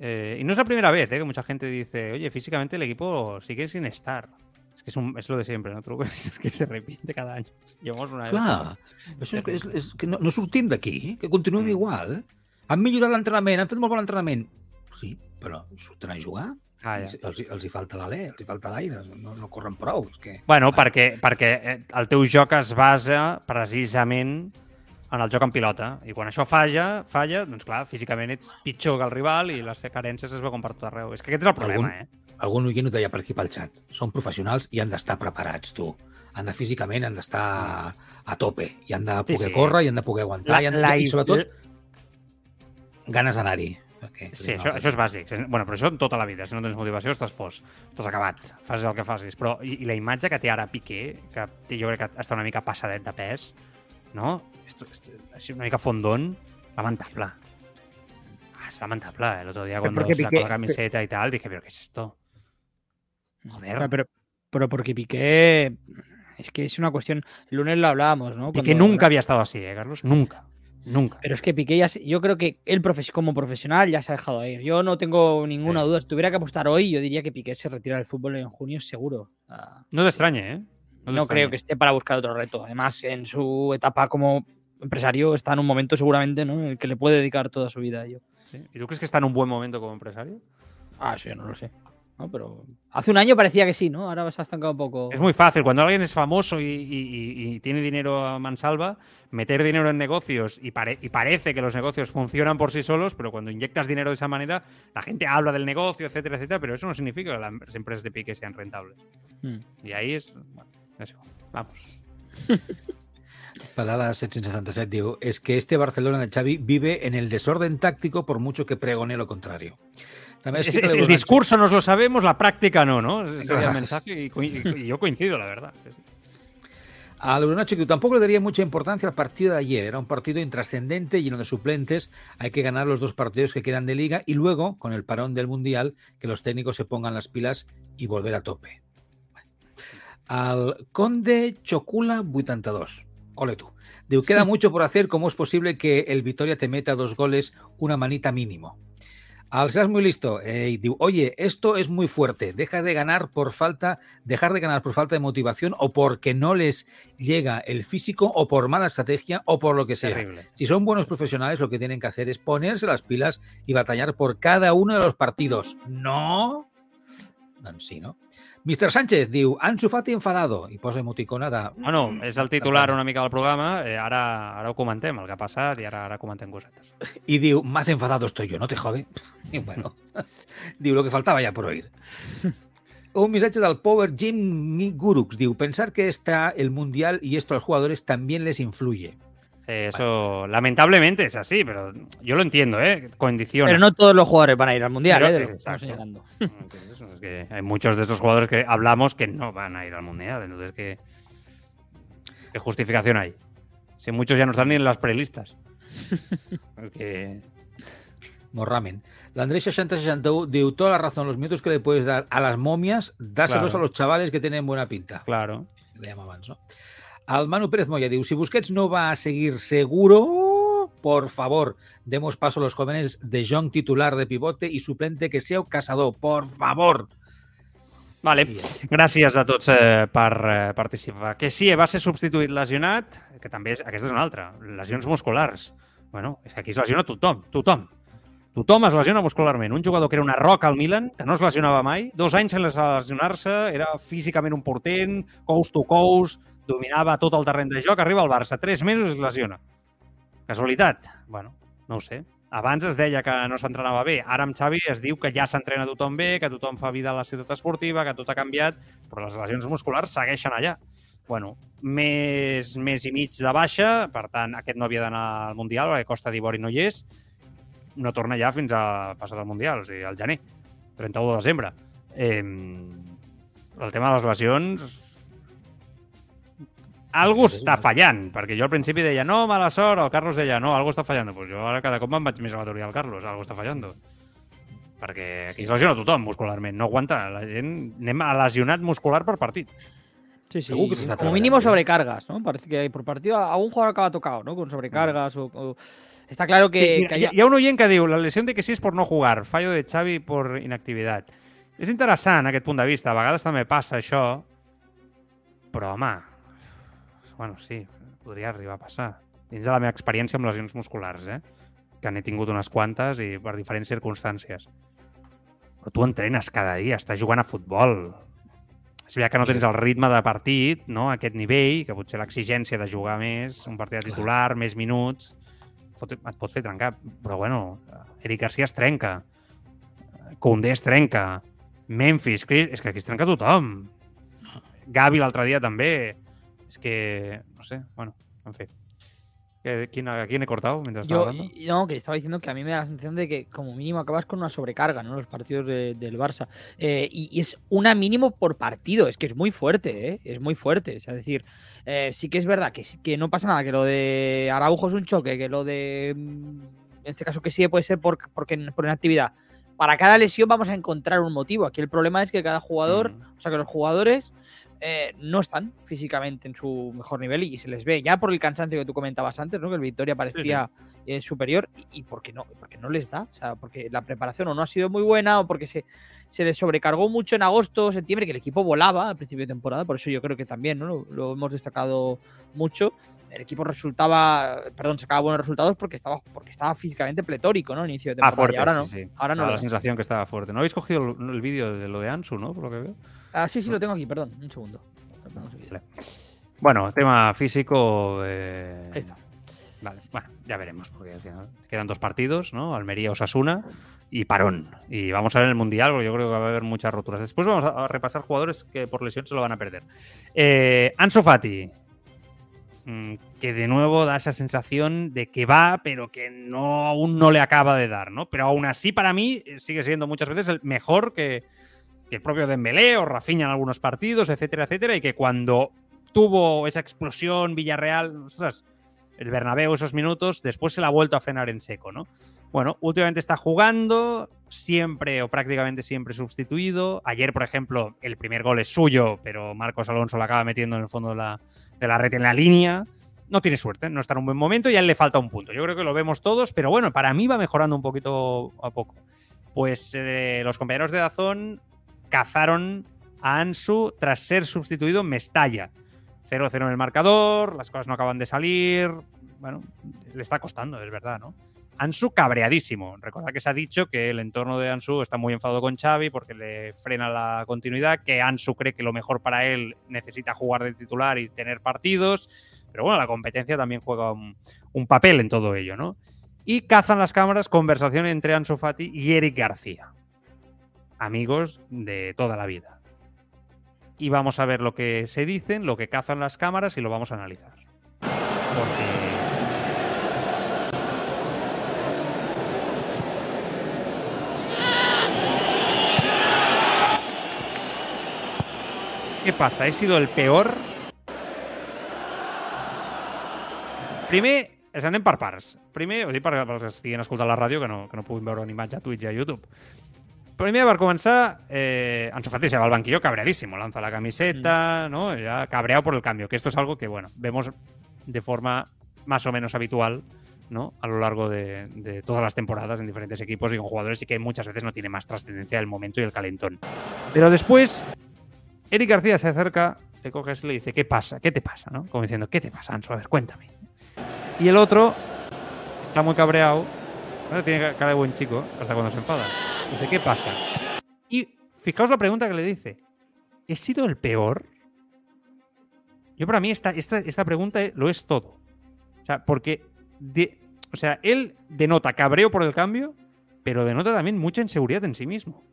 Speaker 2: Eh, y no es la primera vez eh, que mucha gente dice, oye, físicamente el equipo sigue sin estar. Es que es, un, es lo de siempre, ¿no? Es que se repite cada año. Llevamos una
Speaker 5: Clar, això és, és, és que no, no sortim d'aquí, que continuem mm. igual. Han millorat l'entrenament, han fet molt bon entrenament. Sí, però surten a jugar Ah, ja. els, els hi falta l'alè, els hi falta l'aire, no, no corren prou. És que...
Speaker 2: Bueno, ah. perquè, perquè eh, el teu joc es basa precisament en el joc en pilota. I quan això falla, falla, doncs clar, físicament ets pitjor que el rival i les carències es veuen per tot arreu. És que aquest és el problema,
Speaker 5: algun,
Speaker 2: eh?
Speaker 5: Algun oient ho deia per aquí pel xat. Són professionals i han d'estar preparats, tu. Han de físicament, han d'estar a tope. I han de poder sí, sí. córrer, i han de poder aguantar, la, i, han de, la, i sobretot ganes d'anar-hi.
Speaker 2: Sí, això, això és bàsic. Bueno, però això en tota la vida. Si no tens motivació, estàs fos. Estàs acabat. Fas el que facis. Però i, i la imatge que té ara Piqué, que jo crec que està una mica passadet de pes, no? Esto, esto, una mica fondón, lamentable. Ah, és lamentable. Eh? L'altre dia, quan Piqué... la camiseta i tal, dije, però què és esto? Joder.
Speaker 4: Pero, pero, pero porque Piqué... Es que es una cuestión. El lunes lo hablábamos, ¿no?
Speaker 2: Piqué Cuando... nunca había estado así, ¿eh, Carlos? Nunca. Nunca.
Speaker 4: Pero es que Piqué ya, yo creo que él como profesional ya se ha dejado ir. Yo no tengo ninguna duda. Si tuviera que apostar hoy, yo diría que Piqué se retira del fútbol en junio seguro.
Speaker 2: no te extrañe, ¿eh?
Speaker 4: No, creo que esté para buscar otro reto. Además, en su etapa como empresario está en un momento seguramente ¿no? en el que le puede dedicar toda su vida a ello.
Speaker 2: ¿Y tú crees que está en un buen momento como empresario?
Speaker 4: Ah, sí, no lo sé. ¿no? Pero hace un año parecía que sí, ¿no? Ahora se ha estancado un poco.
Speaker 2: Es muy fácil. Cuando alguien es famoso y, y, y tiene dinero a mansalva, meter dinero en negocios y, pare y, parece que los negocios funcionan por sí solos, pero cuando inyectas dinero de esa manera, la gente habla del negocio, etcétera, etcétera, pero eso no significa que las empresas de pique sean rentables. Mm. Y ahí es... Bueno, eso. Vamos.
Speaker 5: Palala 777 digo, es que este Barcelona de Xavi vive en el desorden táctico por mucho que pregone lo contrario.
Speaker 2: Es, es, el discurso nos lo sabemos, la práctica no, ¿no? Sería el mensaje y, y, yo coincido, la verdad.
Speaker 5: Al Brunacho que tampoco le daría mucha importancia al partido de ayer. Era un partido intrascendente, lleno de suplentes. Hay que ganar los dos partidos que quedan de liga y luego, con el parón del Mundial, que los técnicos se pongan las pilas y volver a tope. Al Conde Chocula 82. Ole tú. Queda mucho por hacer. ¿Cómo es posible que el Vitoria te meta dos goles, una manita mínimo? Al seas muy listo, eh, oye, esto es muy fuerte, deja de ganar por falta, dejar de ganar por falta de motivación o porque no les llega el físico o por mala estrategia o por lo que sea. Terrible. Si son buenos profesionales, lo que tienen que hacer es ponerse las pilas y batallar por cada uno de los partidos. No, no sí, ¿no? Mr. Sánchez diu, Ansu Fati enfadado, i posa emoticona de...
Speaker 2: Bueno, és el titular una mica del programa, eh, ara, ara ho comentem, el que ha passat, i ara, ara comentem cosetes.
Speaker 5: I diu, más enfadado estoy yo, no te jode? I bueno, diu, lo que faltaba ya por oír. Un mensaje del Power Jim Gurux, diu, pensar que está el Mundial y esto a los jugadores también les influye.
Speaker 2: Eso, lamentablemente es así, pero yo lo entiendo, ¿eh? Condiciones.
Speaker 4: Pero no todos los jugadores van a ir al mundial, ¿eh?
Speaker 2: Es que hay muchos de estos jugadores que hablamos que no van a ir al mundial. Entonces, ¿qué, qué justificación hay? Si muchos ya no están ni en las prelistas. es que.
Speaker 5: Morramen. La Andrés 6061 dio toda la razón. Los minutos que le puedes dar a las momias, dáselos claro. a los chavales que tienen buena pinta.
Speaker 2: Claro.
Speaker 5: Le llamaban, ¿no? Al Manu Pérez Moya diu, si Busquets no va a seguir seguro, por favor, demos paso a los jóvenes de John titular de pivote i suplente que seu Casador, por favor.
Speaker 2: Vale, gràcies a tots eh, per eh, participar. Que sí, va ser substituït lesionat, que també és, aquesta és una altra, lesions musculars. Bueno, és que aquí es lesiona tothom, tothom. Tothom es lesiona muscularment. Un jugador que era una roca al Milan, que no es lesionava mai, dos anys sense lesionar-se, era físicament un portent, coast to coast, dominava tot el terreny de joc, arriba al Barça, tres mesos es lesiona. Casualitat? Bueno, no ho sé. Abans es deia que no s'entrenava bé. Ara amb Xavi es diu que ja s'entrena tothom bé, que tothom fa vida a la ciutat esportiva, que tot ha canviat, però les lesions musculars segueixen allà. Bueno, més, més i mig de baixa, per tant, aquest no havia d'anar al Mundial, perquè Costa d'Ivori no hi és, no torna ja fins a passar del Mundial, o sigui, al gener, 31 de desembre. Eh, el tema de les lesions algo està fallant, perquè jo al principi deia no, mala sort, el Carlos deia no, algo està fallant. Pues jo ara cada cop me'n vaig més a la teoria del Carlos, algo està fallant. Perquè aquí es lesiona tothom muscularment, no aguanta. La gent anem a lesionat muscular per partit.
Speaker 4: Sí, sí, como mínimo sobrecargas, ¿no? Parece que por partido algún jugador acaba tocado, ¿no? Con sobrecargas o, Está claro que...
Speaker 2: Sí, que uno que diu, la lesión de que sí es por no jugar, fallo de Xavi por inactividad. És interessant aquest punt de vista, a vegades també passa això, però home, bueno, sí, podria arribar a passar. Dins de la meva experiència amb lesions musculars, eh? que n'he tingut unes quantes i per diferents circumstàncies. Però tu entrenes cada dia, estàs jugant a futbol. És veritat que no tens el ritme de partit, no? a aquest nivell, que potser l'exigència de jugar més, un partit de titular, Clar. més minuts, et pot fer trencar. Però bueno, Eric Garcia es trenca, Koundé es trenca, Memphis, és que aquí es trenca tothom. Gavi l'altre dia també. És que, no sé, bueno, en fi. ¿Quién, ¿A quién he cortado mientras estaba hablando?
Speaker 4: No, que estaba diciendo que a mí me da la sensación de que como mínimo acabas con una sobrecarga, ¿no? Los partidos del Barça. Eh, y, es una mínimo por partido, es que es muy fuerte, ¿eh? Es muy fuerte. Es decir, eh, sí que es verdad que, que no pasa nada, que lo de Araujo es un choque, que lo de... Mm, en este caso que sí puede ser por, porque, por inactividad para cada lesión vamos a encontrar un motivo. Aquí el problema es que cada jugador, mm. o sea, que los jugadores eh, no están físicamente en su mejor nivel y, se les ve ya por el cansancio que tú comentabas antes, ¿no? Que el Victoria parecía eh, superior y, por qué no, porque no les da, o sea, porque la preparación o no ha sido muy buena o porque se, se les sobrecargó mucho en agosto, septiembre, que el equipo volaba al principio de temporada, por eso yo creo que también, ¿no? lo hemos destacado mucho el equipo resultaba, perdón, sacaba buenos resultados porque estaba, porque estaba físicamente pletórico, ¿no? Inicio de
Speaker 2: temporada. Ah, fuerte, ahora no. Sí, Ahora no. la sensación que estaba fuerte. ¿No habéis cogido el, vídeo de lo de Ansu, no? Por lo que veo.
Speaker 4: Ah, sí, sí, lo tengo aquí, perdón. Un segundo.
Speaker 2: Bueno, tema físico. Eh...
Speaker 4: Ahí está.
Speaker 2: Vale, bueno, ya veremos, porque quedan dos partidos, ¿no? Almería-Osasuna y parón. Y vamos a ver el Mundial, porque yo creo que va a haber muchas roturas. Después vamos a repasar jugadores que por lesión se lo van a perder. Eh, Ansu Fati, Mm, que de nuevo da esa sensación de que va, pero que no aún no le acaba de dar, ¿no? Pero aún así, para mí, sigue siendo muchas veces el mejor que, el propio Dembélé o Rafinha en algunos partidos, etcétera, etcétera, y que cuando tuvo esa explosión Villarreal, ostras, el Bernabéu esos minutos, después se la ha vuelto a frenar en seco, ¿no? Bueno, últimamente está jugando, siempre o prácticamente siempre sustituido. Ayer, por ejemplo, el primer gol es suyo, pero Marcos Alonso lo acaba metiendo en el fondo de la, de la red en la línea. No tiene suerte, no está en un buen momento y a él le falta un punto. Yo creo que lo vemos todos, pero bueno, para mí va mejorando un poquito a poco. Pues eh, los compañeros de Dazón cazaron a Ansu tras ser sustituido Mestalla. 0-0 en el marcador, las cosas no acaban de salir. Bueno, le está costando, es verdad, ¿no? Ansu cabreadísimo. Recuerda que se ha dicho que el entorno de Ansu está muy enfadado con Xavi porque le frena la continuidad, que Ansu cree que lo mejor para él necesita jugar de titular y tener partidos. Pero bueno, la competencia también juega un, papel en todo ello, ¿no? Y cazan las cámaras conversación entre Ansu Fati y Eric García. Amigos de toda la vida. Y vamos a ver lo que se dicen, lo que cazan las cámaras y lo vamos a analizar. Porque Què passa? He sido el peor? Primer, ens anem per parts. Primer, ho dic per, per que la ràdio, que no, que no puguin veure una imatge a Twitch i a YouTube. Primer, per començar, eh, Ansu Fati se va al banquillo cabreadísimo. Lanza la camiseta, mm. ¿no? Ya cabreado por el cambio. Que esto es algo que, bueno, vemos de forma más o menos habitual ¿no? a lo largo de, de, todas las temporadas en diferentes equipos y con jugadores y que muchas veces no tiene más trascendencia el momento y el calentón. Pero después Eric García se acerca, le coges y le dice, ¿qué pasa? ¿Qué te pasa? ¿no? Como diciendo, ¿qué te pasa, Anso? A ver, cuéntame. Y el otro está muy cabreado, tiene cara de buen chico, hasta cuando se enfada. Dice, ¿qué pasa? Y fijaos la pregunta que le dice, ¿he sido el peor? Yo para mí esta, esta, esta pregunta lo es todo. O sea, porque o sea, él denota cabreo por el cambio, pero denota también mucha inseguridad en sí mismo.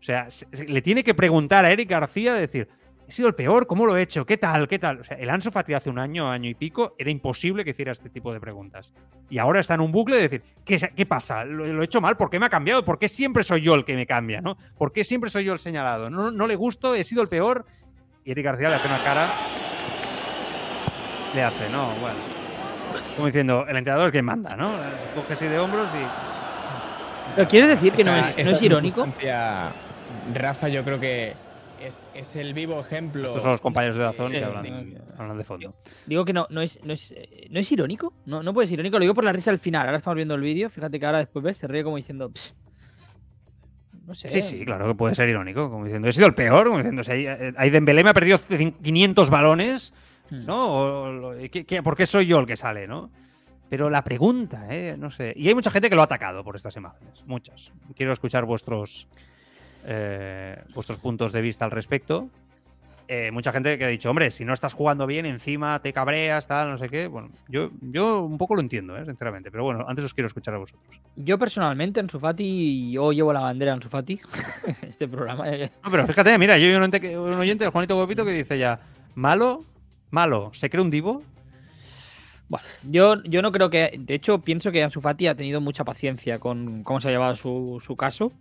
Speaker 2: O sea, le tiene que preguntar a Eric García, decir, he sido el peor, ¿cómo lo he hecho? ¿Qué tal? ¿Qué tal? O sea, el Anso Fati hace un año, año y pico, era imposible que hiciera este tipo de preguntas. Y ahora está en un bucle de decir, ¿qué, qué pasa? ¿Lo, he hecho mal? ¿Por qué me ha cambiado? ¿Por qué siempre soy yo el que me cambia? ¿no? ¿Por qué siempre soy yo el señalado? ¿No, no le gusto? ¿He sido el peor? Y Eric García le hace una cara. Le hace, no, bueno. Como diciendo, el entrenador es quien manda, ¿no? Coge así de hombros y.
Speaker 4: ¿Pero quieres decir que no es, no es irónico?
Speaker 6: Rafa yo creo que es, el vivo ejemplo.
Speaker 2: Estos son los compañeros de Dazón que hablan, de fondo.
Speaker 4: Digo que no, no, es, no, es, no es irónico, no, no puede ser irónico, lo digo por la risa al final. Ahora estamos viendo el vídeo, fíjate que ahora después ves, se ríe como diciendo. No sé.
Speaker 2: Sí, sí, claro que puede ser irónico, como diciendo, he sido el peor, como diciendo, si hay, Dembélé me ha perdido 500 balones, hmm. ¿no? ¿Por qué soy yo el que sale, no? Pero la pregunta, ¿eh? No sé. Y hay mucha gente que lo ha atacado por estas imágenes. Muchas. Quiero escuchar vuestros, eh, vuestros puntos de vista al respecto. Eh, mucha gente que ha dicho, hombre, si no estás jugando bien, encima te cabreas, tal, no sé qué. Bueno, yo, yo un poco lo entiendo, ¿eh? sinceramente. Pero bueno, antes os quiero escuchar a vosotros.
Speaker 4: Yo personalmente, en Sufati, yo llevo la bandera en Sufati, este programa.
Speaker 2: No, pero fíjate, mira, yo hay un, oyente, el Juanito Guapito, que dice ya, malo, malo, ¿se cree un divo?
Speaker 4: Bueno, yo, yo no creo que. De hecho, pienso que Ansu Fati ha tenido mucha paciencia con cómo se ha llevado su, su caso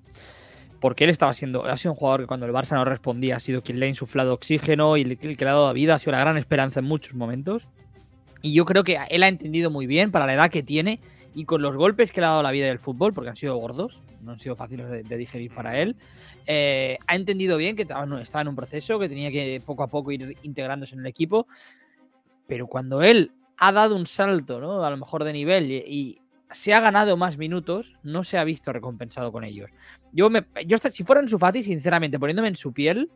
Speaker 4: porque él estaba siendo, ha sido un jugador que cuando el Barça no respondía ha sido quien le ha insuflado oxígeno y le ha dado vida, ha sido la gran esperanza en muchos momentos. Y yo creo que él ha entendido muy bien para la edad que tiene y con los golpes que le ha dado la vida del fútbol, porque han sido gordos, no han sido fáciles de, digerir para él, eh, ha entendido bien que estaba en un proceso, que tenía que poco a poco ir integrándose en el equipo, pero cuando él ha dado un salto, ¿no? A lo mejor de nivel y se ha ganado más minutos, no se ha visto recompensado con ellos. Yo, me, yo si fuera en su Fati, sinceramente, poniéndome en su piel,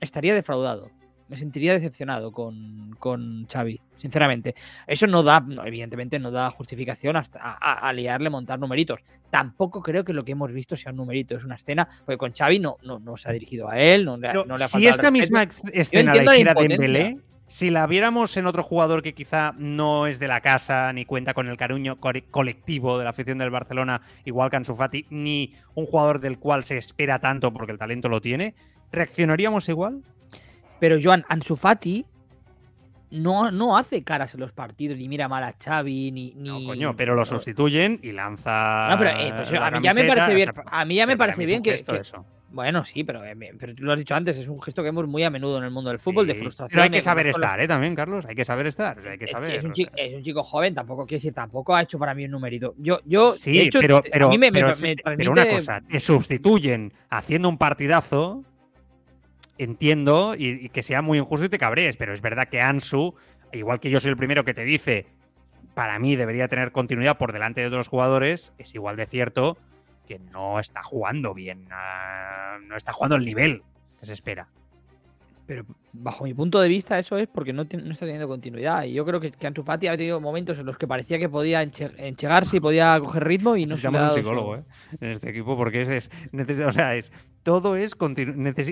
Speaker 4: estaría defraudado. Me sentiría decepcionado con, con Xavi, sinceramente. Eso no da, evidentemente, no da justificación hasta a, liarle montar numeritos. Tampoco creo que lo que hemos visto sea un numerito, es una escena, porque con Xavi no, no, se ha dirigido a él, no, le, ha faltado
Speaker 2: Si esta misma escena la hiciera Dembélé, si la viéramos en otro jugador que quizá no es de la casa, ni cuenta con el cariño colectivo de la afición del Barcelona, igual que Ansu Fati, ni un jugador del cual se espera tanto porque el talento lo tiene, ¿reaccionaríamos igual?
Speaker 4: Pero Joan, Ansu Fati no, no hace caras en los partidos, ni mira mal a Xavi, ni... ni...
Speaker 2: No, coño, pero lo sustituyen y lanza
Speaker 4: No, pero, eh, pues, a, mí ya me parece bien, a mí ya me parece bien que, Eso. Bueno, sí, pero, eh, pero tú lo has dicho antes, es un gesto que vemos muy a menudo en el mundo del fútbol, de frustración.
Speaker 2: Pero hay que saber estar, ¿eh? También, Carlos, hay que saber estar. hay que saber,
Speaker 4: es, un chico, joven, tampoco quiero decir, tampoco ha hecho para mí un numerito. Yo, yo
Speaker 2: sí, pero, pero, a mí me, pero, una cosa, te sustituyen haciendo un partidazo, entiendo, y, que sea muy injusto y te cabrees, pero es verdad que Ansu, igual que yo soy el primero que te dice, para mí debería tener continuidad por delante de otros jugadores, es igual de cierto que no está jugando bien, ah, no está jugando el nivel que se espera.
Speaker 4: Pero bajo mi punto de vista eso es porque no, no está teniendo continuidad. Y yo creo que, que Ansu Fati ha tenido momentos en los que parecía que podía enchegarse y podía coger ritmo y no se
Speaker 2: llama un psicólogo ¿eh? en este equipo porque es, es, o sea, es todo es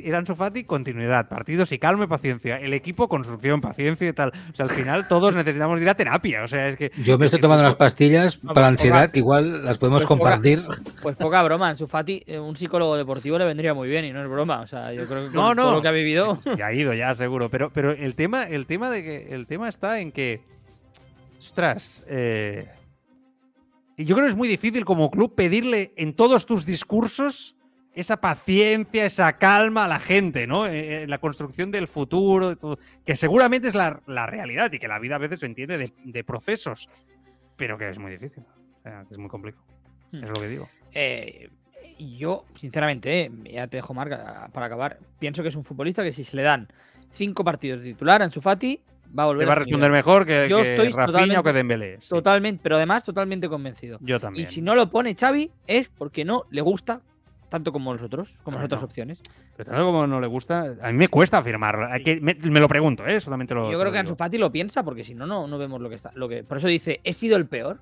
Speaker 2: Eran Sofati, continuidad, partidos y calma y paciencia. El equipo, construcción, paciencia y tal. O sea, al final todos necesitamos ir a terapia. O sea, es que.
Speaker 5: Yo me estoy tomando unas pastillas para la ansiedad, que igual las podemos pues compartir.
Speaker 4: pues poca broma, en Sufati, eh, un psicólogo deportivo le vendría muy bien y no es broma. O sea, yo creo que no, no, lo que ha vivido.
Speaker 2: Ya ha ido, ya seguro. Pero, pero el tema, el tema de que. El tema está en que. Ostras, eh, yo creo que es muy difícil como club pedirle en todos tus discursos esa paciencia, esa calma a la gente, ¿no? En eh, eh, la construcción del futuro, que seguramente es la, realidad y que la vida a veces se entiende de, procesos, pero que es muy difícil, es muy complejo. Hmm. Es lo que digo.
Speaker 4: Eh, yo, sinceramente, ya te dejo marca para acabar, pienso que es un futbolista que si se le dan cinco partidos de titular a Fati, va a volver
Speaker 2: va a responder mejor que, yo estoy Rafinha o que Dembélé.
Speaker 4: Totalmente, pero además totalmente convencido.
Speaker 2: Yo también.
Speaker 4: Y si no lo pone Xavi es porque no le gusta tanto como nosotros, como las otras opciones.
Speaker 2: Pero tanto como no le gusta, a mí me cuesta afirmarlo. me, lo pregunto, ¿eh? Solamente lo.
Speaker 4: Yo creo que Ansu Fati lo piensa porque si no, no, no vemos lo que está. Lo que, por eso dice, ¿he sido el peor?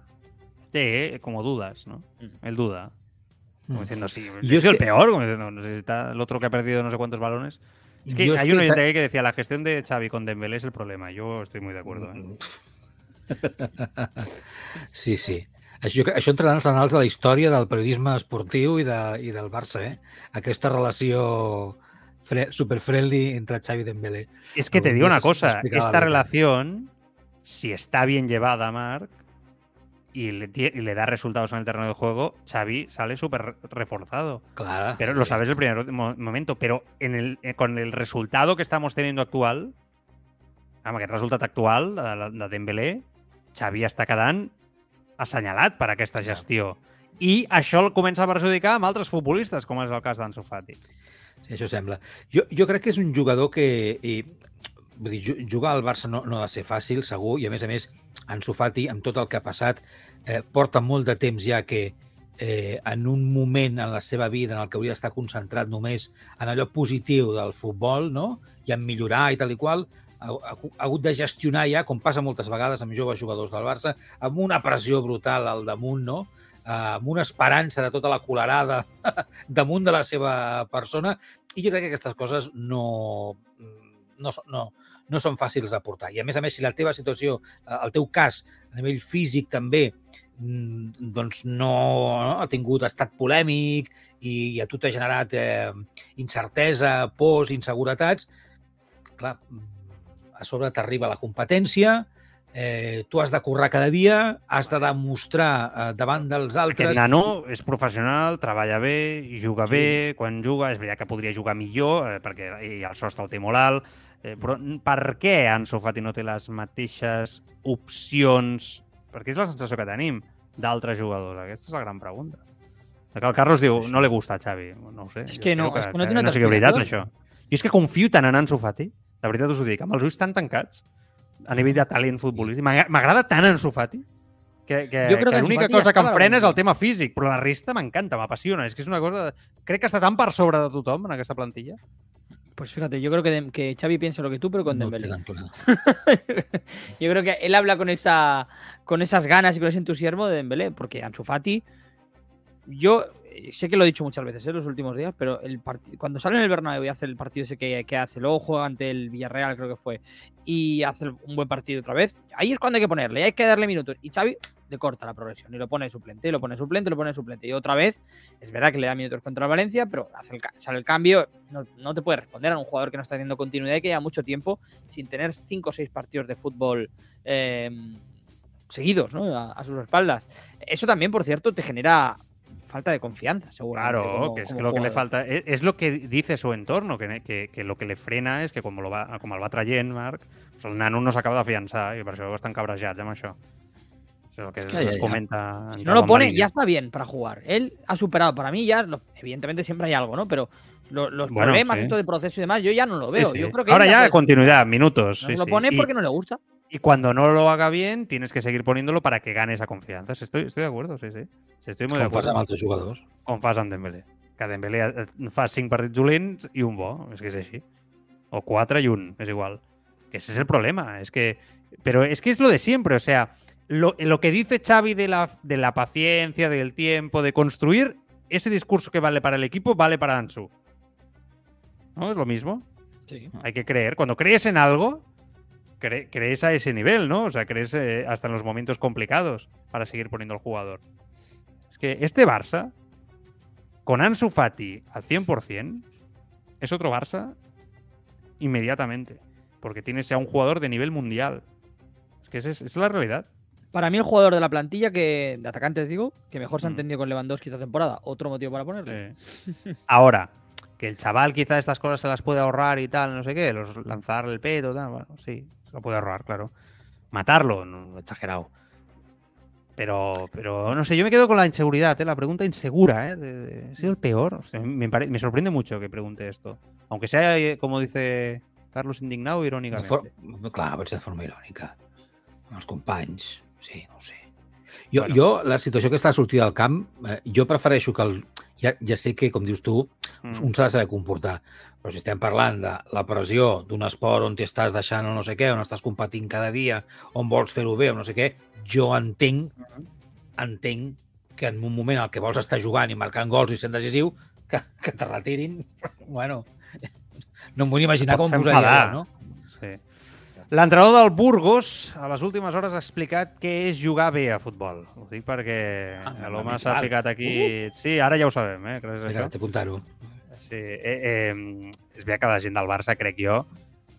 Speaker 2: Sí, como dudas, ¿no? Mm. Él duda. Como mm. diciendo, sí, yo he sido el peor, como diciendo, está el otro que ha perdido no sé cuántos balones. Es que hay un oyente que decía, la gestión de Xavi con Dembélé es el problema. Yo estoy muy de acuerdo. ¿eh?
Speaker 5: sí, sí. Això, això entrarà en els anals de la història del periodisme esportiu i, de, i del Barça, eh? Aquesta relació fre super-friendly entre Xavi y Dembélé.
Speaker 2: Es que te digo una cosa, esta relación, si está bien llevada, Marc, y le, y le, da resultados en el terreno de juego, Xavi sale súper reforzado.
Speaker 5: Claro.
Speaker 2: Pero lo sabes el primer momento. Pero en el, eh, con el resultado que estamos teniendo actual, amb aquest resultat actual de, de Dembélé, Xavi està quedant assenyalat per aquesta gestió. I això el comença a perjudicar amb altres futbolistes, com és el cas d'Ansu Fati.
Speaker 5: Sí, això sembla. Jo, jo crec que és un jugador que... I, vull dir, jugar al Barça no, no ha de ser fàcil, segur, i a més a més, Ansu Fati, amb tot el que ha passat, eh, porta molt de temps ja que eh, en un moment en la seva vida en el que hauria d'estar concentrat només en allò positiu del futbol no? i en millorar i tal i qual, ha, ha, ha hagut de gestionar ja, com passa moltes vegades amb joves jugadors del Barça, amb una pressió brutal al damunt, no? Eh, amb una esperança de tota la colerada damunt de la seva persona, i jo crec que aquestes coses no, no, no, no són fàcils de portar. I a més a més, si la teva situació, el teu cas, a nivell físic també, mm, doncs no, no ha tingut estat polèmic i, i a tu t'ha generat eh, incertesa, pors, inseguretats, clar, a sobre t'arriba la competència, eh, tu has de currar cada dia, has de demostrar eh, davant dels altres...
Speaker 2: Aquest nano és professional, treballa bé, juga sí. bé, quan juga, és veritat que podria jugar millor, eh, perquè i el sostre el té molt alt, eh, però per què Ansu Fati no té les mateixes opcions? Perquè és la sensació que tenim d'altres jugadors. Aquesta és la gran pregunta. Que el Carlos diu, no li gusta a Xavi. No ho sé.
Speaker 4: És que no,
Speaker 2: que,
Speaker 4: és que no té una
Speaker 2: no sigui veritat, això. Jo és que confio tant en Ansu Fati, de veritat us ho dic, amb els ulls tan tancats, a nivell de talent futbolístic. M'agrada tant en Sofati que, que, jo crec que, que l'única cosa que em frena és el tema físic, però la resta m'encanta, m'apassiona. És que és una cosa... Crec que està tan per sobre de tothom en aquesta plantilla.
Speaker 4: Pues fíjate, yo creo que, que Xavi piensa lo que tú, pero con no Dembélé. yo creo que él habla con esa con esas ganas y con ese entusiasmo de Dembélé, porque Ansu Fati, yo sé que lo he dicho muchas veces en ¿eh? los últimos días, pero el cuando sale en el Bernabéu y hace el partido ese que, que hace, luego juega ante el Villarreal, creo que fue, y hace un buen partido otra vez, ahí es cuando hay que ponerle, hay que darle minutos. Y Xavi le corta la progresión y lo pone suplente, y lo pone suplente, y lo pone suplente. Y otra vez, es verdad que le da minutos contra el Valencia, pero hace el, sale el cambio, no, no, te puede responder a un jugador que no está haciendo continuidad y que lleva mucho tiempo sin tener cinco o seis partidos de fútbol eh, seguidos ¿no? a, a sus espaldas. Eso también, por cierto, te genera falta de confianza, seguro.
Speaker 2: Claro, que es que lo que le falta. Es, es, lo que dice su entorno, que, que, que, lo que le frena és que com, lo va, com el va traient, Marc, pues el nano no s'acaba d'afiançar i per això estan cabrejats amb això. Eso es lo que, es que ya, ya. comenta.
Speaker 4: Si no lo pone, ya está bien para jugar. Él ha superado, para mí ya, lo, evidentemente siempre hay algo, ¿no? Pero lo, los bueno, problemas, sí. esto de proceso y demás, yo ya no lo veo. Sí, sí. Yo creo que
Speaker 2: Ahora ya, continuidad, minutos.
Speaker 4: No lo pone porque no le gusta.
Speaker 2: Y cuando no lo haga bien, tienes que seguir poniéndolo para que gane esa confianza. Estoy, estoy de acuerdo, sí, sí. estoy muy de acuerdo.
Speaker 5: Fas amb altres jugadors.
Speaker 2: Com fas amb Dembélé. Que Dembélé fa 5 partits dolents i un bo. És que és així. O 4 i un, és igual. Que ese es el problema. Es que... Pero es que es lo de siempre. O sea, lo, lo que dice Xavi de la, de la paciencia, del tiempo, de construir, ese discurso que vale para el equipo, vale para Ansu. ¿No? Es lo mismo.
Speaker 4: Sí.
Speaker 2: Hay que creer. Cuando crees en algo, cre crees a ese nivel, ¿no? O sea, crees eh, hasta en los momentos complicados para seguir poniendo al jugador. Es que este Barça, con Ansu Fati al 100%, es otro Barça inmediatamente. Porque tienes a un jugador de nivel mundial. Es que esa es, es la realidad.
Speaker 4: Para mí, el jugador de la plantilla, que de atacantes digo, que mejor se ha entendido mm. con Lewandowski esta temporada. Otro motivo para ponerle.
Speaker 2: Sí. Ahora, que el chaval quizá estas cosas se las puede ahorrar y tal, no sé qué, los, lanzar el pedo, tal, bueno, sí, se lo puede ahorrar, claro. Matarlo, no, exagerado. Pero, pero no sé, yo me quedo con la inseguridad, ¿eh? la pregunta insegura, ¿eh? De, de, ¿he sido el peor? O sea, me, me, sorprende mucho que pregunte esto. Aunque sea, eh, como dice Carlos, indignado irónicamente.
Speaker 5: For... Clar, pot ser de forma irònica. Amb els companys, sí, no sé. Jo, bueno. jo la situació que està sortida al camp, eh, jo prefereixo que el... Ja, ja sé que, com dius tu, mm. un s'ha de saber comportar, però si estem parlant de la pressió d'un esport on t'estàs deixant o no sé què, on estàs competint cada dia, on vols fer-ho bé o no sé què, jo entenc, entenc que en un moment en què vols estar jugant i marcant gols i sent decisiu, que, que te retirin, bueno, no em vull imaginar com em posaria no?
Speaker 2: L'entrenador del Burgos a les últimes hores ha explicat què és jugar bé a futbol. Ho dic perquè ah, l'home s'ha ficat aquí... Uh! Sí, ara ja ho sabem, eh? Creus
Speaker 5: Vinga, vaig apuntar-ho.
Speaker 2: Sí, eh, eh, és bé que la gent del Barça, crec jo,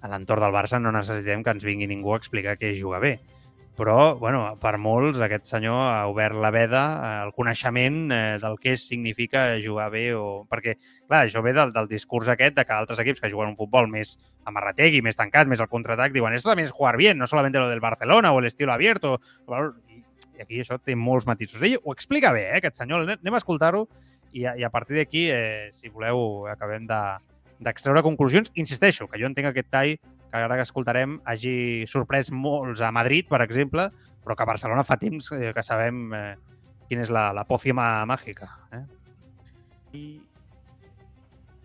Speaker 2: a l'entorn del Barça no necessitem que ens vingui ningú a explicar què és jugar bé. Però, bueno, per molts, aquest senyor ha obert la veda al coneixement eh, del que significa jugar bé o... Perquè, clar, això ve del, del discurs aquest de que altres equips que juguen un futbol més amarrategui, més tancat, més al contraatac, diuen esto también es jugar bien, no solamente lo del Barcelona o el estilo abierto. I aquí això té molts matisos. Ell ho explica bé, eh, aquest senyor. Anem a escoltar-ho i i a partir d'aquí, eh, si voleu, acabem d'extreure de, conclusions. Insisteixo, que jo entenc que aquest tall que ara que escoltarem hagi sorprès molts a Madrid, per exemple, però que a Barcelona fa temps eh, que sabem eh, quina és la, la pòcia màgica. Eh?
Speaker 7: I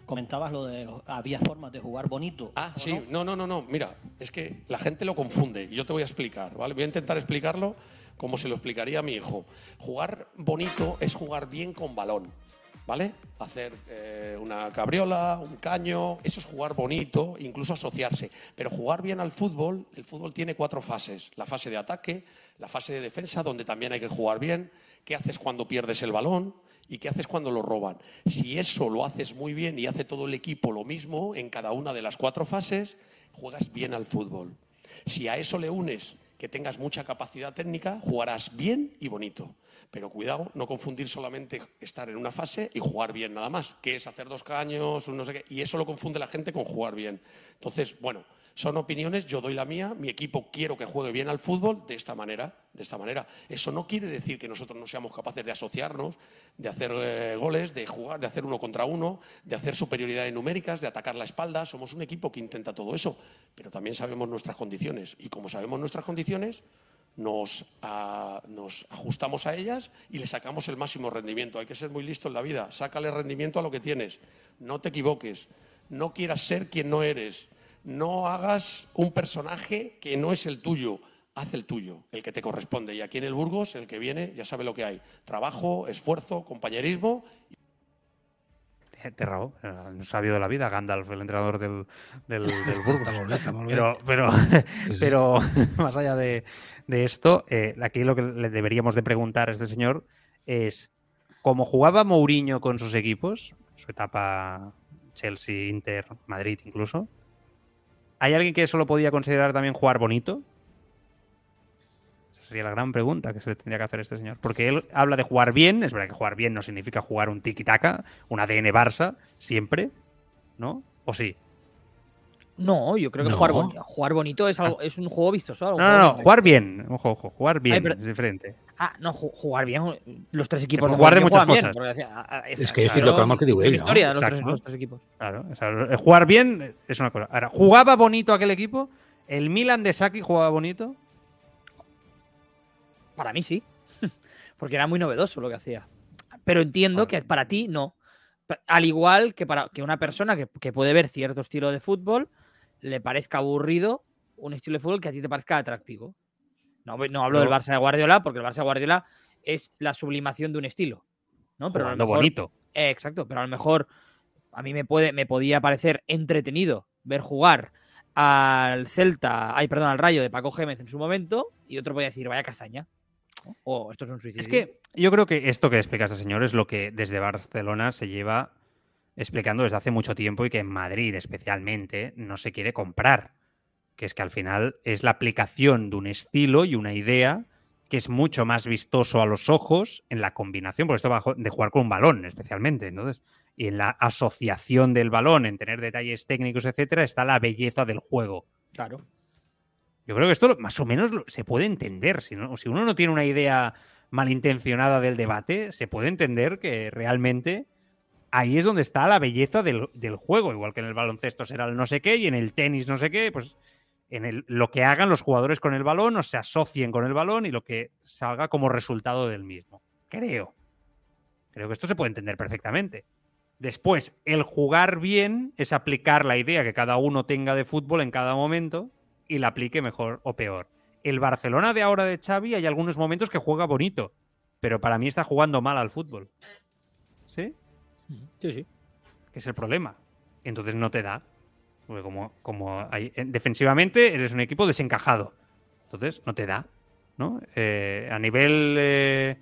Speaker 7: comentabas lo de había formas de jugar bonito.
Speaker 8: Ah, sí, no? no, no, no, mira, es que la gente lo confunde yo te voy a explicar, ¿vale? Voy a intentar explicarlo como se lo explicaría a mi hijo. Jugar bonito es jugar bien con balón, ¿vale? Hacer eh, una cabriola, un caño, eso es jugar bonito, incluso asociarse. Pero jugar bien al fútbol, el fútbol tiene cuatro fases. La fase de ataque, la fase de defensa, donde también hay que jugar bien. ¿Qué haces cuando pierdes el balón? ¿Y qué haces cuando lo roban? Si eso lo haces muy bien y hace todo el equipo lo mismo en cada una de las cuatro fases, juegas bien al fútbol. Si a eso le unes que tengas mucha capacidad técnica, jugarás bien y bonito. Pero cuidado, no confundir solamente estar en una fase y jugar bien nada más, que es hacer dos caños, y eso lo confunde la gente con jugar bien. Entonces, bueno, son opiniones, yo doy la mía, mi equipo quiero que juegue bien al fútbol de esta manera, de esta manera. Eso no quiere decir que nosotros no seamos capaces de asociarnos, de hacer eh, goles, de jugar, de hacer uno contra uno, de hacer superioridades numéricas, de atacar la espalda. Somos un equipo que intenta todo eso, pero también sabemos nuestras condiciones y como sabemos nuestras condiciones, nos, nos, ajustamos a ellas y le sacamos el máximo rendimiento. Hay que ser muy listo en la vida. Sácale rendimiento a lo que tienes. No te equivoques. No quieras ser quien no eres no hagas un personaje que no es el tuyo, haz el tuyo, el que te corresponde. Y aquí en el Burgos, el que viene, ya sabe lo que hay. Trabajo, esfuerzo, compañerismo.
Speaker 2: Té raó, un sabio de la vida, Gandalf, el entrenador del, del, Burgos. Pero, pero, pero más allá de, esto, eh, aquí lo que le deberíamos de preguntar a este señor es, ¿cómo jugaba Mourinho con sus equipos, su etapa Chelsea, Inter, Madrid incluso, ¿Hay alguien que eso lo podía considerar también jugar bonito? Sería la gran pregunta que se le tendría que hacer a este señor. Porque él habla de jugar bien, es verdad que jugar bien no significa jugar un tiki-taka, un ADN Barça, siempre, ¿no? ¿O sí?
Speaker 4: No, yo creo que jugar, jugar, bonito es, algo, es un juego vistoso.
Speaker 2: no, no, no, jugar bien. Ojo, ojo, jugar bien es diferente.
Speaker 4: Ah, no, jugar bien. Los tres equipos.
Speaker 2: jugar de muchas cosas.
Speaker 5: Ah, ah, es, que yo estoy claro, lo que digo él.
Speaker 4: historia de los tres, los tres, equipos.
Speaker 2: Claro, o sea, jugar bien es una cosa. Ahora, ¿jugaba bonito aquel equipo? ¿El Milan de Saki jugaba bonito?
Speaker 4: Para mí sí. Porque era muy novedoso lo que hacía. Pero entiendo que para ti no. Al igual que para que una persona que, que puede ver cierto estilo de fútbol le parezca aburrido un estilo de fútbol que a ti te parezca atractivo. No, no hablo del Barça de Guardiola, porque el Barça de Guardiola es la sublimación de un estilo. ¿no?
Speaker 2: Pero a lo bonito.
Speaker 4: exacto, pero a lo mejor a mí me, puede, me podía parecer entretenido ver jugar al Celta, ay, perdón, al Rayo de Paco Gémez en su momento, y otro podía decir, vaya castaña. O esto es un suicidio.
Speaker 2: Es que yo creo que esto que explica este señor es lo que desde Barcelona se lleva explicando desde hace mucho tiempo y que en Madrid especialmente no se quiere comprar, que es que al final es la aplicación de un estilo y una idea que es mucho más vistoso a los ojos en la combinación, por esto va de jugar con un balón especialmente, entonces, y en la asociación del balón, en tener detalles técnicos, etcétera, está la belleza del juego.
Speaker 4: Claro.
Speaker 2: Yo creo que esto más o menos se puede entender. Si, no, si uno no tiene una idea malintencionada del debate, se puede entender que realmente ahí es donde está la belleza del, juego, igual que en el baloncesto será el no sé qué y en el tenis no sé qué, pues en el, lo que hagan los jugadores con el balón o se asocien con el balón y lo que salga como resultado del mismo. Creo. Creo que esto se puede entender perfectamente. Después, el jugar bien es aplicar la idea que cada uno tenga de fútbol en cada momento y la aplique mejor o peor. El Barcelona de ahora de Xavi hay algunos momentos que juega bonito, pero para mí está jugando mal al fútbol. ¿Sí?
Speaker 4: Sí, sí.
Speaker 2: Que es el problema. Entonces no te da. Porque como, como hay, defensivamente eres un equipo desencajado. Entonces no te da. ¿no? Eh, a nivel, eh,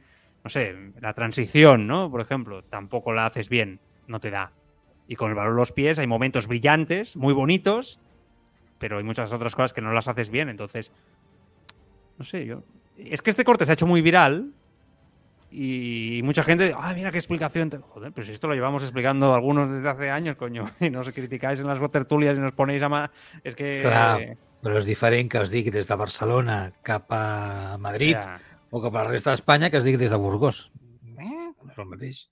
Speaker 2: no sé, la transición, ¿no? Por ejemplo, tampoco la haces bien. No te da. Y con el balón los pies hay momentos brillantes, muy bonitos, pero hay muchas otras cosas que no las haces bien. Entonces, no sé, yo. Es que este corte se ha hecho muy viral y mucha gente, ah, mira qué explicación. Joder, pero si esto lo llevamos explicando algunos desde hace años, coño, y nos criticáis en las tertulias y nos ponéis a más. Es que.
Speaker 5: Clar, però és diferent que es digui des de Barcelona cap a Madrid ja. o cap a la resta d'Espanya que es digui des de Burgos. Eh? No és el mateix.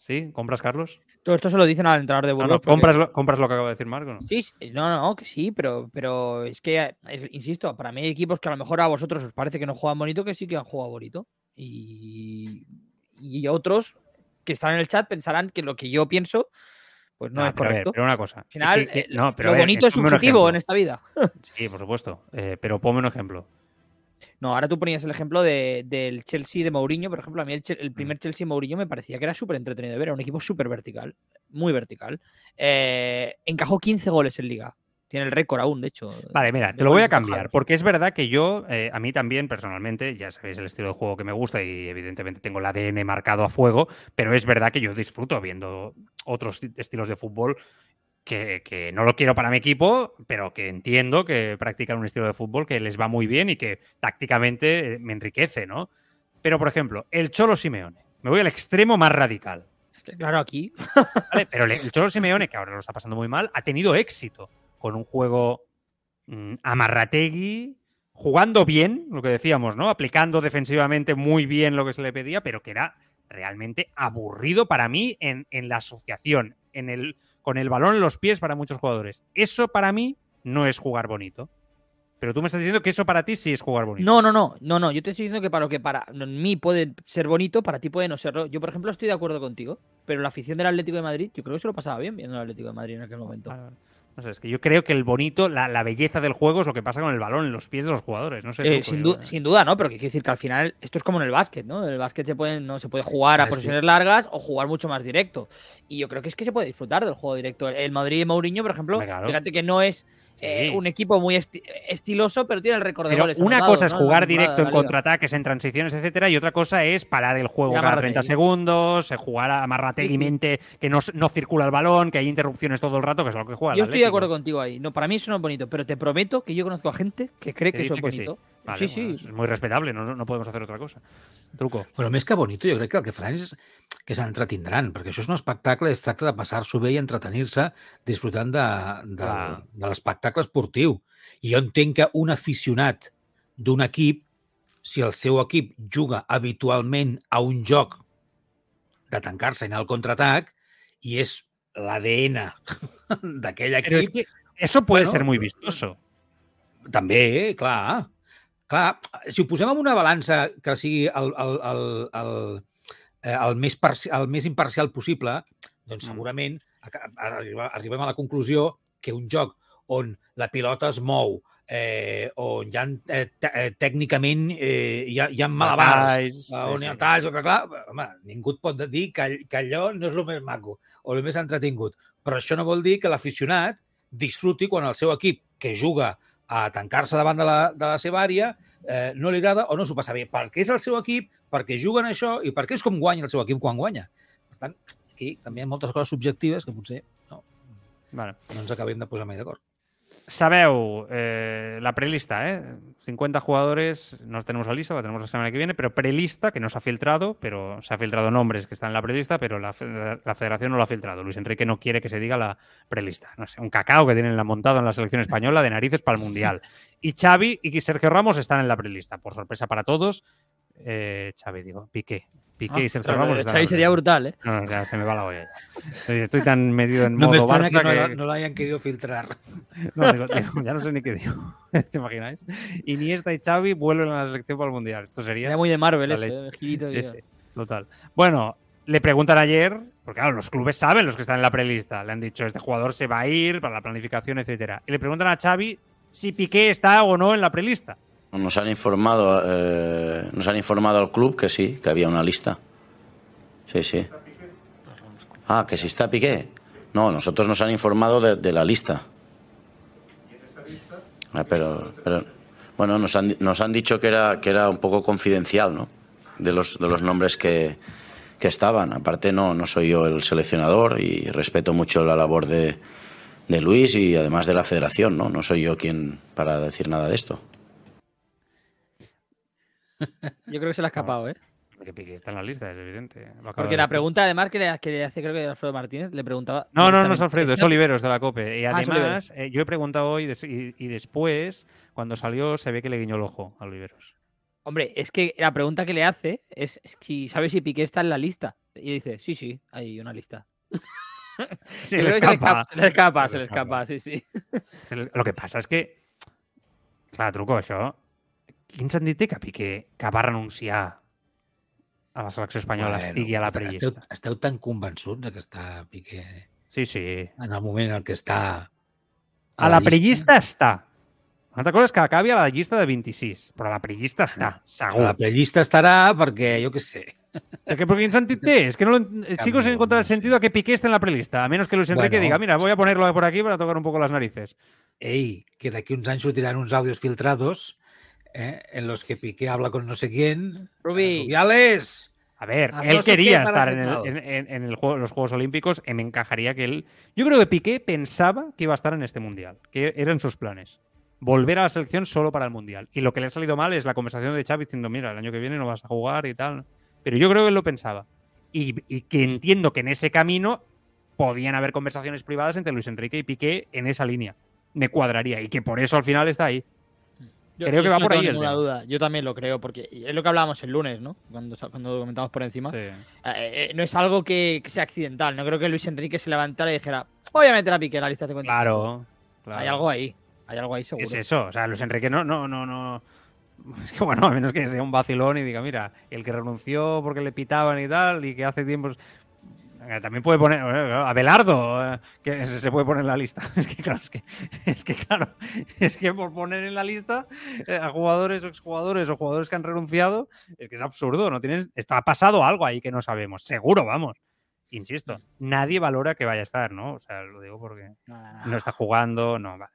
Speaker 2: ¿Sí? ¿Compras, Carlos?
Speaker 4: Todo esto se lo dicen al entrenador de Burgos.
Speaker 2: no,
Speaker 4: porque-
Speaker 2: ¿compras, lo, ¿Compras lo que acaba de decir Marco? no?
Speaker 4: Sí, no, no, que sí, pero, pero es que, es- insisto, para mí hay equipos que a lo mejor a vosotros os parece que no juegan bonito, que sí que han jugado bonito. Y, y otros que están en el chat pensarán que lo que yo pienso, pues no
Speaker 2: Ah,
Speaker 4: es
Speaker 2: pero a ver,
Speaker 4: correcto.
Speaker 2: pero una cosa.
Speaker 4: Al final,
Speaker 2: que- que-
Speaker 4: eh,
Speaker 2: no, pero
Speaker 4: lo
Speaker 2: ver,
Speaker 4: bonito es subjetivo en esta vida.
Speaker 2: Sí, por supuesto. Eh, pero ponme un ejemplo.
Speaker 4: No, ahora tú ponías el ejemplo de- del Chelsea de Mourinho, por ejemplo, a mí el, primer Chelsea Mourinho me parecía que era súper entretenido de ver, era un equipo súper vertical, muy vertical. Eh, encajó 15 goles en liga, tiene el récord aún, de hecho.
Speaker 2: Vale, mira,
Speaker 4: de
Speaker 2: te lo voy a cambiar, porque es verdad que yo, eh, a mí también personalmente, ya sabéis el estilo de juego que me gusta y evidentemente tengo el ADN marcado a fuego, pero es verdad que yo disfruto viendo otros ti- estilos de fútbol que, que no lo quiero para mi equipo, pero que entiendo que practican un estilo de fútbol que les va muy bien y que tácticamente eh, me enriquece, ¿no? Pero, por ejemplo, el Cholo Simeone. Me voy al extremo más radical.
Speaker 4: Es que, claro, aquí.
Speaker 2: ¿vale? Pero el Cholo Simeone, que ahora lo está pasando muy mal, ha tenido éxito con un juego mm, amarrategui, jugando bien, lo que decíamos, ¿no? Aplicando defensivamente muy bien lo que se le pedía, pero que era realmente aburrido para mí en, en la asociación, en el, con el balón en los pies para muchos jugadores. Eso para mí no es jugar bonito. Pero tú me estás diciendo que eso para ti sí es jugar bonito.
Speaker 4: No, no, no, no, no. Yo te estoy diciendo que para lo que para mí puede ser bonito, para ti puede no serlo. Yo, por ejemplo, estoy de acuerdo contigo, pero la afición del Atlético de Madrid, yo creo que se lo pasaba bien viendo el Atlético de Madrid en aquel momento.
Speaker 2: Ah, No sé, es que yo creo que el bonito, la, la belleza del juego es lo que pasa con el balón en los pies de los jugadores. No sé.
Speaker 4: Eh, sin, du- sin duda, ¿no? Pero que quiero decir que al final esto es como en el básquet, ¿no? En el básquet se puede, no, se puede jugar a posiciones largas o jugar mucho más directo. Y yo creo que es que se puede disfrutar del juego directo. El Madrid de Mourinho, por ejemplo, fíjate que no es eh,
Speaker 2: Sí.
Speaker 4: un equipo muy esti- estiloso, pero tiene el récord de
Speaker 2: Pero
Speaker 4: goles.
Speaker 2: una cosa es jugar directo en contraataques, en transiciones, etcétera, y otra cosa es parar el juego cada
Speaker 4: amarrategui.
Speaker 2: 30 segundos, eh, jugar amarrateguimente, que no, no circula el balón, que hay interrupciones todo el rato, que es lo que juega.
Speaker 4: Yo estoy de acuerdo contigo ahí. No, para mí eso no es bonito, pero te prometo que yo conozco a gente que cree
Speaker 2: Que
Speaker 4: eso es
Speaker 2: sí.
Speaker 4: bonito.
Speaker 2: Vale,
Speaker 4: sí,
Speaker 2: bueno,
Speaker 4: sí.
Speaker 2: Es muy respetable, no, no podemos hacer otra cosa. Truco.
Speaker 5: Però més que bonito, jo crec que el que faran és que s'entretindran, perquè això és un espectacle, es tracta de passar-s'ho bé i entretenir-se disfrutant de, de,
Speaker 2: Clar.
Speaker 5: de l'espectacle esportiu. I jo entenc que un aficionat d'un equip, si el seu equip juga habitualment a un joc de tancar-se i anar al contraatac, i és l'ADN d'aquell
Speaker 2: Pero es
Speaker 5: equip,
Speaker 2: que eso puede
Speaker 5: Bueno,
Speaker 2: ser muy vistoso.
Speaker 5: també, clar. Clar, si ho posem en una balança que sigui el, el, el, el, eh, el, més, el més imparcial possible, doncs
Speaker 2: Mm.
Speaker 5: segurament arribem a la conclusió que un joc on la pilota es mou, eh, on hi ha, eh, eh, tècnicament eh, hi, ha, hi ha malabars, eh, on
Speaker 2: sí,
Speaker 5: hi ha
Speaker 2: sí.
Speaker 5: talls, que clar, home, ningú et pot dir que, que allò no és el més maco o el més entretingut. Però això no vol dir que l'aficionat disfruti quan el seu equip, que juga a tancar-se davant de la, de la seva àrea, eh, no li agrada o no s'ho passa bé, perquè és el seu equip, perquè juguen això i perquè és com guanya el seu equip quan guanya. Per tant, aquí també hi ha moltes coses subjectives que potser no,
Speaker 2: Vale.
Speaker 5: no ens acabem de posar mai d'acord.
Speaker 2: Sabeu, eh, la prelista, ¿eh? 50 jugadores, no tenemos la lista, la tenemos la semana que viene, pero prelista, que no se ha filtrado, pero se ha filtrado nombres que están en la prelista, pero la, fe- la federación no lo ha filtrado. Luis Enrique no quiere que se diga la prelista. No sé, un cacao que tienen la montado en la selección española de narices para el Mundial. Y Xavi y Sergio Ramos están en la prelista, por sorpresa para todos. Eh, Xavi, digo, Piqué. Piqué y Sergio
Speaker 4: Claro,
Speaker 2: Ramos
Speaker 4: Xavi sería brutal, ¿eh?
Speaker 2: No, no, ya se me va la olla. Estoy tan metido en
Speaker 5: No
Speaker 2: modo
Speaker 5: que
Speaker 2: Barça
Speaker 5: no,
Speaker 2: que...
Speaker 5: no l'hayan querido filtrar.
Speaker 2: No, digo, digo, ya no sé ni qué digo. ¿Te imagináis? Iniesta y Xavi vuelven a la selección para el Mundial. Esto sería...
Speaker 4: Sería muy de Marvel eso. ¿eh? Girito,
Speaker 2: Sí, sí, total. Bueno, le preguntan ayer, porque claro, los clubes saben los que están en la prelista. Le han dicho, este jugador se va a ir para la planificación, etcétera. Y le preguntan a Xavi si Piqué está o no en la prelista.
Speaker 3: Nos han informado, eh, nos han informado al club que sí, que había una lista. Sí, sí. Ah, que si está Piqué. No, nosotros nos han informado de, de la lista. Ah, pero, pero bueno, nos han, nos han dicho que era, que era un poco confidencial, ¿no? De los, de los nombres que, que estaban. Aparte, no, no soy yo el seleccionador y respeto mucho la labor de, de Luis y además de la federación, ¿no? No soy yo quien para decir nada de esto.
Speaker 4: Yo creo que se le ha escapado, ¿eh?
Speaker 2: Que Piqué está en la lista, es evidente.
Speaker 4: Porque la
Speaker 2: decir.
Speaker 4: pregunta, además, que le, que le hace, creo que Alfredo Martínez, le preguntaba.
Speaker 2: No, no, no es Alfredo, es. Oliveros de la COPE. Y
Speaker 4: Ah, es
Speaker 2: además, eh, yo he preguntado hoy y, y después, cuando salió, se ve que le guiñó el ojo a Oliveros.
Speaker 4: Hombre, es que la pregunta que le hace es si sabe si Piqué está en la lista. Y dice, sí, sí, hay una lista.
Speaker 2: Se le escapa.
Speaker 4: Se le escapa, se le escapa, sí, sí.
Speaker 2: Lo que passa és que, clar, truco això, quin sentit té que Piqué, que va renunciar a la selecció espanyola, bueno, estigui a la prellista?
Speaker 5: Esteu, esteu tan convençuts que està Piqué
Speaker 2: sí, sí.
Speaker 5: en el moment en què està
Speaker 2: a, a la, la prellista està. Una altra cosa és que acabi a la llista de 26, però a la prellista està, segur.
Speaker 5: A la prellista estarà perquè, jo què sé,
Speaker 2: que, porque qué sentido es que no sigo sin encontrar el sentido a que Piqué esté en la prelista, a menos que Luis Enrique bueno. diga, mira, voy a ponerlo por aquí para tocar un poco las narices.
Speaker 5: Ey, que de aquí uns anys sortiran uns audios filtrados eh, en los que Piqué habla con no sé quién.
Speaker 4: Rubi.
Speaker 5: Rubiales.
Speaker 2: A ver, a él no quería estar en, el, en, en, en el juego, los Juegos Olímpicos y me encajaría que él... Yo creo que Piqué pensaba que iba a estar en este Mundial, que eran sus planes. Volver a la selección solo para el Mundial. Y lo que le ha salido mal es la conversación de Xavi diciendo, mira, el año que viene no vas a jugar y tal. Pero yo creo que él lo pensaba. Y, y, que entiendo que en ese camino podían haber conversaciones privadas entre Luis Enrique y Piqué en esa línea. Me cuadraría. Y que por eso al final está ahí.
Speaker 4: Yo, creo que va no por ahí. Duda. Yo también lo creo, porque es lo que hablábamos el lunes, ¿no? Cuando, cuando comentamos por encima. Sí. Eh, eh, no es algo que, que, sea accidental. No creo que Luis Enrique se levantara y dijera, voy a meter a Piqué en la lista de
Speaker 2: Claro, claro.
Speaker 4: Hay algo ahí. Hay algo ahí seguro.
Speaker 2: Es eso. O sea, Luis Enrique no, no, no, no es que bueno, a menos que sea un vacilón y diga, mira, el que renunció porque le pitaban y tal, y que hace tiempos. También puede poner a Belardo, eh, que se puede poner en la lista. Es que claro, es que, es que claro, es que por poner en la lista eh, a jugadores o exjugadores o jugadores que han renunciado, es que es absurdo, no tienes, esto ha pasado algo ahí que no sabemos, seguro, vamos. Insisto, nadie valora que vaya a estar, ¿no? O sea, lo digo porque no está jugando, no, vale.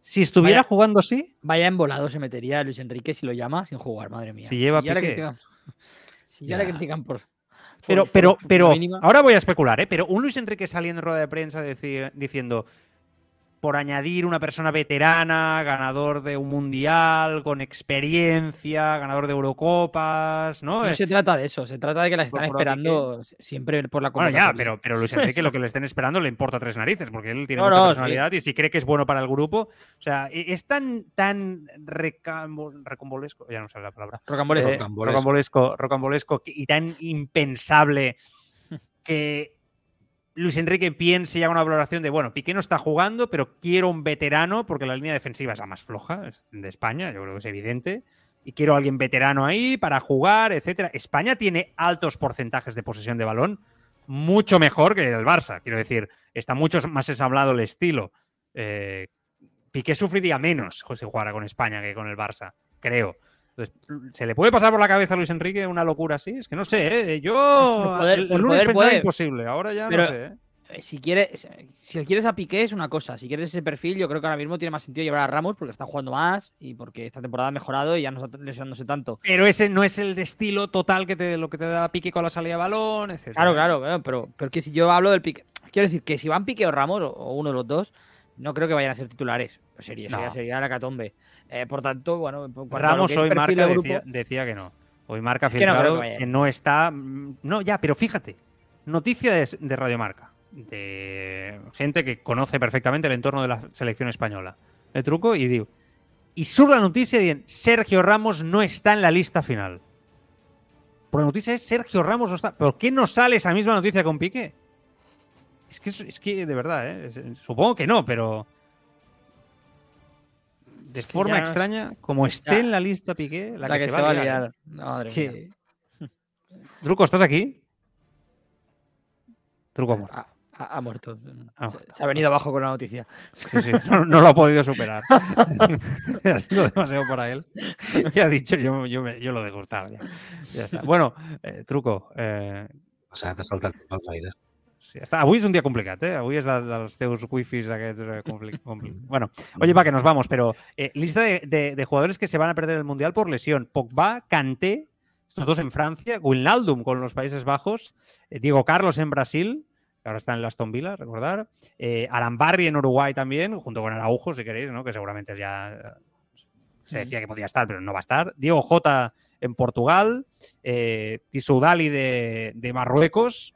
Speaker 2: Si estuviera
Speaker 4: vaya,
Speaker 2: jugando así.
Speaker 4: Vaya embolado se metería Luis Enrique si lo llama sin jugar, madre mía.
Speaker 2: Si lleva
Speaker 4: si ya,
Speaker 2: Piqué.
Speaker 4: le critican, si ya. ya le critican por.
Speaker 2: Pero, pero, pero, ahora voy a especular, ¿eh? Pero un Luis Enrique saliendo en rueda de prensa decir, diciendo, por añadir una persona veterana, ganador de un mundial, con experiencia, ganador de Eurocopas, ¿no?
Speaker 4: No se trata de eso, se trata de que la están por esperando que... siempre por la
Speaker 2: Bueno, ya, pero, pero Luis Enrique lo que le estén esperando le importa tres narices, porque él tiene no, mucha no, personalidad sí. y si cree que es bueno para el grupo, o sea, es tan, tan recambo, recombolesco, ya no sé la palabra.
Speaker 4: Rocambolesco.
Speaker 2: Eh, rocambolesco, rocambolesco y tan impensable que Luis Enrique piense y haga una valoración de, bueno, Piqué no está jugando, pero quiero un veterano porque la línea defensiva es la más floja de España, yo creo que es evidente, y quiero a alguien veterano ahí para jugar, etcétera. España tiene altos porcentajes de posesión de balón, mucho mejor que el Barça, quiero decir, está mucho más ensablado el estilo. Eh, Piqué sufriría menos si jugara con España que con el Barça, creo. Entonces, ¿Se le puede pasar por la cabeza a Luis Enrique una locura así? Es que no sé, ¿eh? yo
Speaker 4: poder,
Speaker 2: el, el lunes poder, pensaba imposible, ahora ya
Speaker 4: Pero,
Speaker 2: no sé. ¿eh?
Speaker 4: Si quieres, si quieres a Piqué es una cosa, si quieres ese perfil, yo creo que ahora mismo tiene más sentido llevar a Ramos porque está jugando más y porque esta temporada ha mejorado y ya no está lesionándose tanto.
Speaker 2: Pero ese no es el estilo total que te, lo que te da Piqué con la salida de balón, etc.
Speaker 4: Claro, claro, pero, pero que si yo hablo del Piqué, quiero decir que si van Piqué o Ramos o uno de los dos, no creo que vayan a ser titulares. Sería, no. sería, sería la catombe. Eh, por tanto, bueno,
Speaker 2: Ramos hoy marca de grupo... decía, decía, que no. Hoy marca ha filtrado que no, que no, está. No, ya, pero fíjate. Noticia de, de Radio Marca. De gente que conoce perfectamente el entorno de la selección española. El truco y digo. Y sur la noticia de Sergio Ramos no está en la lista final. Por la noticia es Sergio Ramos no está. ¿Por qué no sale esa misma noticia con Piqué? Es que, es que de verdad, ¿eh? supongo que no, pero de es forma ya... extraña, como esté ya. en la lista Piqué, la,
Speaker 4: la
Speaker 2: que,
Speaker 4: que,
Speaker 2: se,
Speaker 4: se
Speaker 2: va
Speaker 4: a liar. liar.
Speaker 2: Es que... Truco, ¿estás aquí? Truco muerto.
Speaker 4: Ha, ha, ha muerto. Se, se, ha venido abajo con la noticia.
Speaker 2: Sí, sí, no, no lo ha podido superar. ha sido demasiado para él. Ya ha dicho, yo, yo, me, yo lo dejo estar. Ya, ya está. Bueno, eh, Truco. Eh...
Speaker 5: O sea, te salta aires.
Speaker 2: Sí, està. Avui és un dia complicat, eh? Avui és de, dels teus wifis aquests eh, compli compli Bueno, oye, va, que nos vamos, pero eh, lista de, de, de, jugadores que se van a perder el Mundial por lesión. Pogba, Kanté, estos dos en Francia, Wijnaldum con los Países Bajos, eh, Diego Carlos en Brasil, que ahora está en Aston Villa, recordar, Arambarri en Uruguay también, junto con Araujo, si queréis, ¿no? Que seguramente ya se decía que podía estar, pero no va a estar. Diego Jota en Portugal, Tisoudali de, de Marruecos,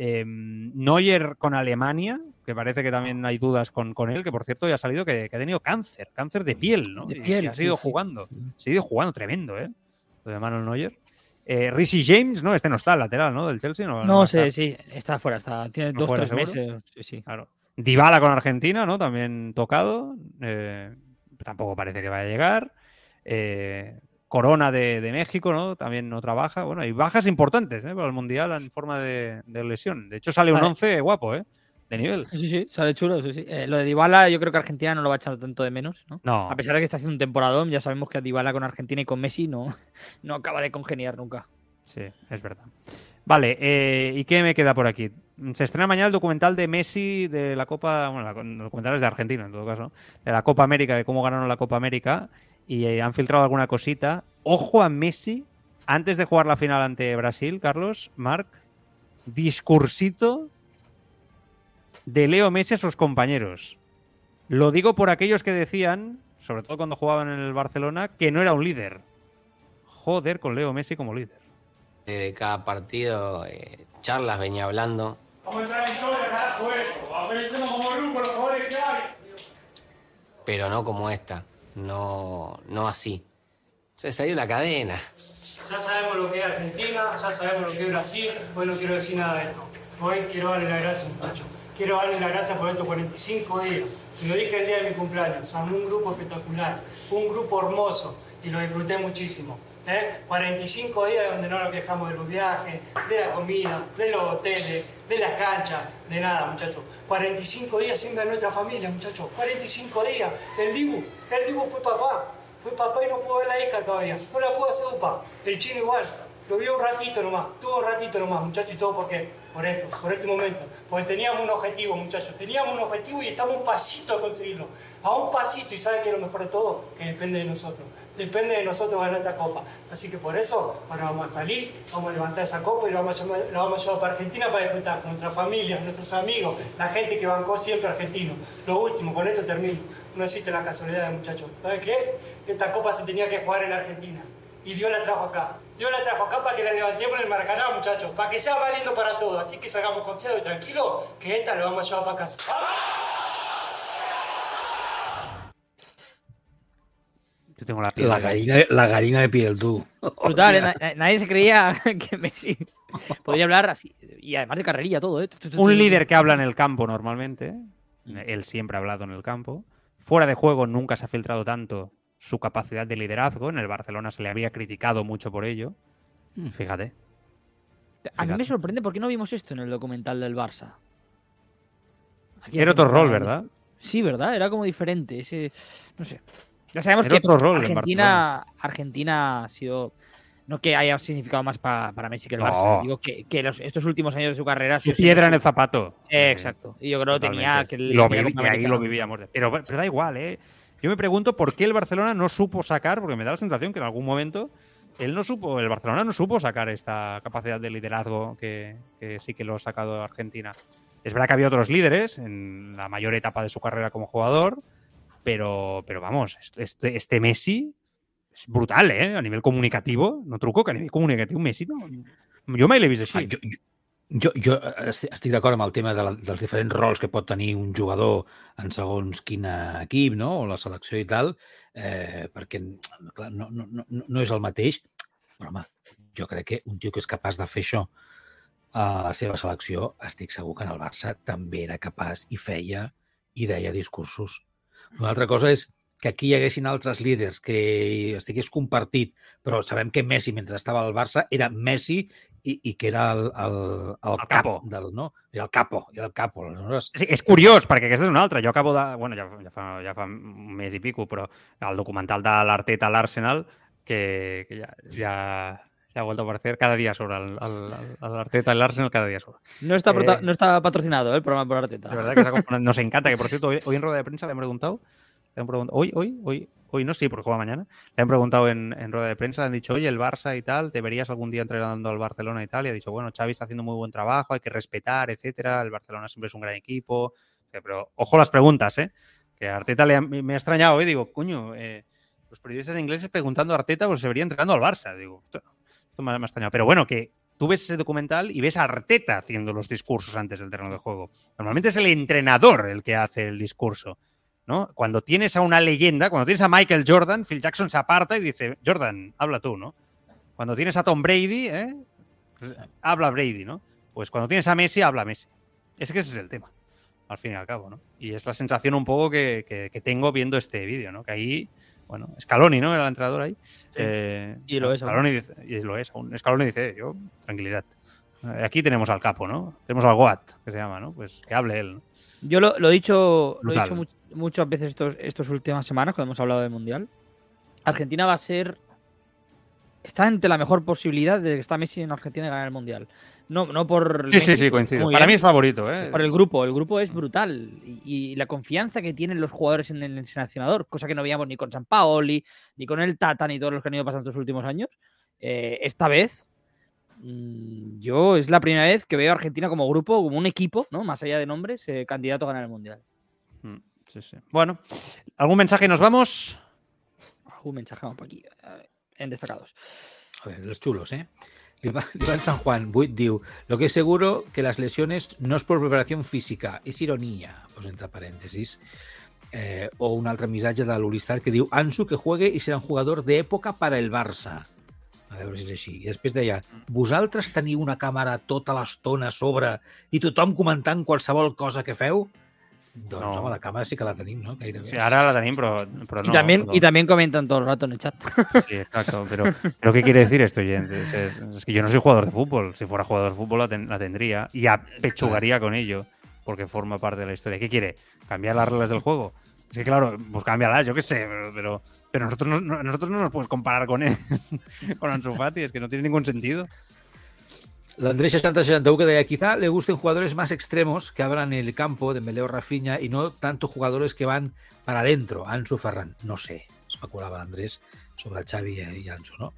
Speaker 2: Eh, Neuer con Alemania, que parece que también hay dudas con, con él, que por cierto ya ha salido que, que ha tenido cáncer, cáncer de piel, ¿no?
Speaker 4: De
Speaker 2: Y-
Speaker 4: piel,
Speaker 2: y ha
Speaker 4: sí,
Speaker 2: seguido
Speaker 4: sí.
Speaker 2: jugando, ha seguido jugando tremendo, ¿eh? Lo de Manuel Neuer. Eh, Rishi James, ¿no? Este no está, el lateral, ¿no? Del Chelsea. No,
Speaker 4: No, sé,
Speaker 2: estar.
Speaker 4: sí, está fuera, está, tiene
Speaker 2: ¿Está
Speaker 4: dos,
Speaker 2: fuera,
Speaker 4: tres
Speaker 2: seguro?
Speaker 4: meses. Sí, sí.
Speaker 2: Claro. Dybala con Argentina, ¿no? También tocado. eh, tampoco parece que vaya a llegar. Eh, Corona de, de México, ¿no? También no trabaja. Bueno, hay bajas importantes ¿eh? para el Mundial en forma de, de lesión. De hecho, sale un
Speaker 4: Vale.
Speaker 2: 11 guapo, ¿eh? De nivel.
Speaker 4: Sí, sí, sí, sale chulo, sí, sí. Eh, lo de Dybala yo creo que Argentina no lo va a echar tanto de menos, ¿no?
Speaker 2: No,
Speaker 4: A pesar de que está haciendo un temporadón, ya sabemos que Dybala con Argentina y con Messi no, no acaba de congeniar nunca.
Speaker 2: sí, es verdad. Vale, eh, ¿y qué me queda por aquí? Se estrena mañana el documental de Messi de la Copa, bueno, la- el documental es de Argentina en todo caso, de la Copa América, de cómo ganaron la Copa América y eh, han filtrado alguna cosita. Ojo a Messi, antes de jugar la final ante Brasil, Carlos, Marc, discursito de Leo Messi a sus compañeros. Lo digo por aquellos que decían, sobre todo cuando jugaban en el Barcelona, que no era un líder. Joder con Leo Messi como líder.
Speaker 9: de cada partido, eh, charlas venía hablando. Pero no como esta, no, no así. Se salió la cadena.
Speaker 10: Ya sabemos lo que es Argentina, ya sabemos lo que es Brasil. Hoy no quiero decir nada de esto. Hoy quiero darle las gracias, muchachos. Quiero darle las gracias por estos 45 días. Se lo dije el día de mi cumpleaños. Un grupo espectacular, un grupo hermoso y lo disfruté muchísimo. ¿eh? 45 días donde no nos quejamos de los viajes, de la comida, de los hoteles, de las canchas, de nada, muchachos. 45 días ver a nuestra familia, muchachos. 45 días. El Dibu, el Dibu fue papá. Fue papá y no pudo ver la hija todavía. No la pudo hacer upa. El chino igual. Lo vio un ratito nomás. Tuvo un ratito nomás, muchachos. ¿Y todo por qué? Por esto, por este momento. Porque teníamos un objetivo, muchachos. Teníamos un objetivo y estamos un pasito a conseguirlo. A un pasito. ¿Y sabe qué es lo mejor de todo? Que depende de nosotros. Depende de nosotros ganar esta copa. Así que por eso, ahora vamos a salir, vamos a levantar esa copa y lo vamos a, vamos llevar para Argentina para disfrutar con nuestra familia, nuestros amigos, la gente que bancó siempre argentino. Lo último, con esto termino. No existe la casualidad, muchachos. ¿Sabe qué? Esta copa se tenía que jugar en Argentina. Y Dios la trajo acá. Dios la trajo acá para que la levantemos en el Maracaná, muchachos. Para que sea valiendo para todos. Así que salgamos confiados y tranquilos que esta la vamos a llevar para casa.
Speaker 2: Yo tengo la piel.
Speaker 5: La gallina, la gallina de piel, tú.
Speaker 4: Brutal, ¿eh? Na- na- nadie se creía que Messi podría hablar así. Y además de carrerilla todo, ¿eh?
Speaker 2: Un líder que habla en el campo normalmente. Él siempre ha hablado en el campo. Fuera de juego nunca se ha filtrado tanto su capacidad de liderazgo. En el Barcelona se le había criticado mucho por ello. Fíjate.
Speaker 4: A mí me sorprende por qué no vimos esto en el documental del Barça. Aquí
Speaker 2: Era otro rol, ¿verdad?
Speaker 4: Sí, ¿verdad? Era como diferente. Ese, no sé. Ya sabemos
Speaker 2: Era
Speaker 4: que
Speaker 2: otro rol en
Speaker 4: Argentina, Argentina ha sido. No que haya significado más pa- para Messi que el
Speaker 2: No.
Speaker 4: Barça. Digo que, que los- estos últimos años de su carrera. sido
Speaker 2: Piedra en el zapato.
Speaker 4: Eh, exacto. Y yo creo que tenía que.
Speaker 2: Y lo ahí lo vivíamos. Pero, pero da igual, ¿eh? Yo me pregunto por qué el Barcelona no supo sacar, porque me da la sensación que en algún momento él no supo, el Barcelona no supo sacar esta capacidad de liderazgo que, que sí que lo ha sacado Argentina. Es verdad que había otros líderes en la mayor etapa de su carrera como jugador, pero, pero vamos, este, este Messi es brutal, ¿eh? A nivel comunicativo, no truco, que a nivel comunicativo Messi no... Jo mai l'he vist així.
Speaker 5: Ah, jo, jo, jo esti- estic d'acord amb el tema de la, dels diferents rols que pot tenir un jugador en segons quin equip, no? o la selecció i tal, eh, perquè clar, no, no, no, no és el mateix. Però, home, jo crec que un tio que és capaç de fer això a la seva selecció, estic segur que en el Barça també era capaç i feia i deia discursos. Una altra cosa és que aquí hi haguessin altres líders que estigués compartit, però sabem que Messi, mentre estava al Barça, era Messi i, i que era el, el, el,
Speaker 2: El
Speaker 5: cap
Speaker 2: capo.
Speaker 5: del, no? Era el capo, era el capo. Aleshores,
Speaker 2: Sí, és curiós, perquè aquesta és una altra. Jo acabo de... Bueno, ja, ja, fa, ja fa un mes i pico, però el documental de l'Arteta a l'Arsenal, que, que ja, ja ha vuelto a aparecer cada dia sobre el Arteta el Arsenal cada día sobre.
Speaker 4: No está,
Speaker 2: Eh,
Speaker 4: no está patrocinado ¿eh? el programa por Arteta.
Speaker 2: De verdad que nos encanta, que por cierto, hoy, hoy en rueda de prensa le han preguntado, le han preguntado, hoy, hoy, hoy, hoy no, sí, porque juega mañana, le han preguntado en, en rueda de prensa, le han dicho, oye, el Barça y tal, ¿te verías algún día entrenando al Barcelona y tal? Y ha dicho, bueno, Xavi está haciendo muy buen trabajo, hay que respetar, etcétera, el Barcelona siempre es un gran equipo, pero ojo las preguntas, ¿eh? Que a Arteta le ha- me ha extrañado, ¿eh? Digo, coño, eh, los periodistas ingleses preguntando a Arteta, pues se vería entrenando al Barça, digo, extrañado, pero bueno, que tú ves ese documental y ves a Arteta haciendo los discursos antes del terreno de juego. Normalmente es el entrenador el que hace el discurso. ¿no? Cuando tienes a una leyenda, cuando tienes a Michael Jordan, Phil Jackson se aparta y dice, Jordan, habla tú, ¿no? Cuando tienes a Tom Brady, ¿eh? Pues, habla Brady, ¿no? Pues cuando tienes a Messi, habla Messi. Es que ese es el tema, al fin y al cabo, ¿no? Y es la sensación un poco que, que- que tengo viendo este vídeo, ¿no? Que ahí, bueno, Scaloni, ¿no? Era el entrenador ahí. Eh,
Speaker 4: Y lo es.
Speaker 2: Scaloni dice, y lo es aún. Scaloni dice, yo, tranquilidad. Eh, Aquí tenemos al capo, ¿no? Tenemos al Goat, que se llama, ¿no? Pues que hable él, ¿no?
Speaker 4: Yo lo, lo he dicho, lo he dicho mu- muchas veces estos, estas últimas semanas cuando hemos hablado del Mundial. Argentina va a ser. Está ante la mejor posibilidad de que está Messi en Argentina y ganar el Mundial. No, no por.
Speaker 2: Sí, sí, sí, coincido. Para
Speaker 4: bien,
Speaker 2: mí es favorito, ¿eh?
Speaker 4: Por el grupo. El grupo es brutal. Y, y la confianza que tienen los jugadores en el seleccionador, cosa que no veíamos ni con San Paoli, ni con el Tata, ni todos los que han ido pasando estos últimos años. eh, esta vez. mm, Yo es la primera vez que veo a Argentina como grupo, como un equipo, ¿no? Más allá de nombres, eh, candidato a ganar el Mundial.
Speaker 2: Mm, Sí, sí. Bueno, ¿algún mensaje y nos vamos?
Speaker 4: Un mensaje vamos por aquí, ver, en destacados.
Speaker 5: A ver, los chulos, ¿eh? L'Ivan San Juan, Buit diu, lo que es seguro que las lesiones no es por preparación física, es ironía, pues entre paréntesis. Eh, o un altre missatge de l'Ulistar que diu Ansu que juegue i serà un jugador d'època per al Barça. A veure si és així. I després deia, vosaltres teniu una càmera tota l'estona a sobre i tothom comentant qualsevol cosa que feu? Doncs,
Speaker 2: No.
Speaker 5: home, la càmera sí que la tenim, no? Gairebé.
Speaker 2: Sí, ahora la tenim, pero, pero no.
Speaker 4: y, también, y también comentan todo el rato en el chat.
Speaker 2: Sí, exacto. Pero, pero ¿qué quiere decir esto, oyente? Es, es- es que yo no soy jugador de fútbol. Si fuera jugador de fútbol la, ten- la tendría y apechugaría con ello porque forma parte de la historia. ¿Qué quiere? ¿Cambiar las reglas del juego? Es que claro, pues cámbialas, yo qué sé, pero, pero, pero nosotros, no, no- nosotros no nos puedes comparar con él, con Ansu Fati, es que no tiene ningún sentido.
Speaker 5: L'Andrés 6061 que deia, quizá le gusten jugadores más extremos que abran el campo de Meleo Rafinha y no tanto jugadores que van para adentro, Ansu Ferran. No sé, especulava l'Andrés sobre Xavi y Ansu, ¿no?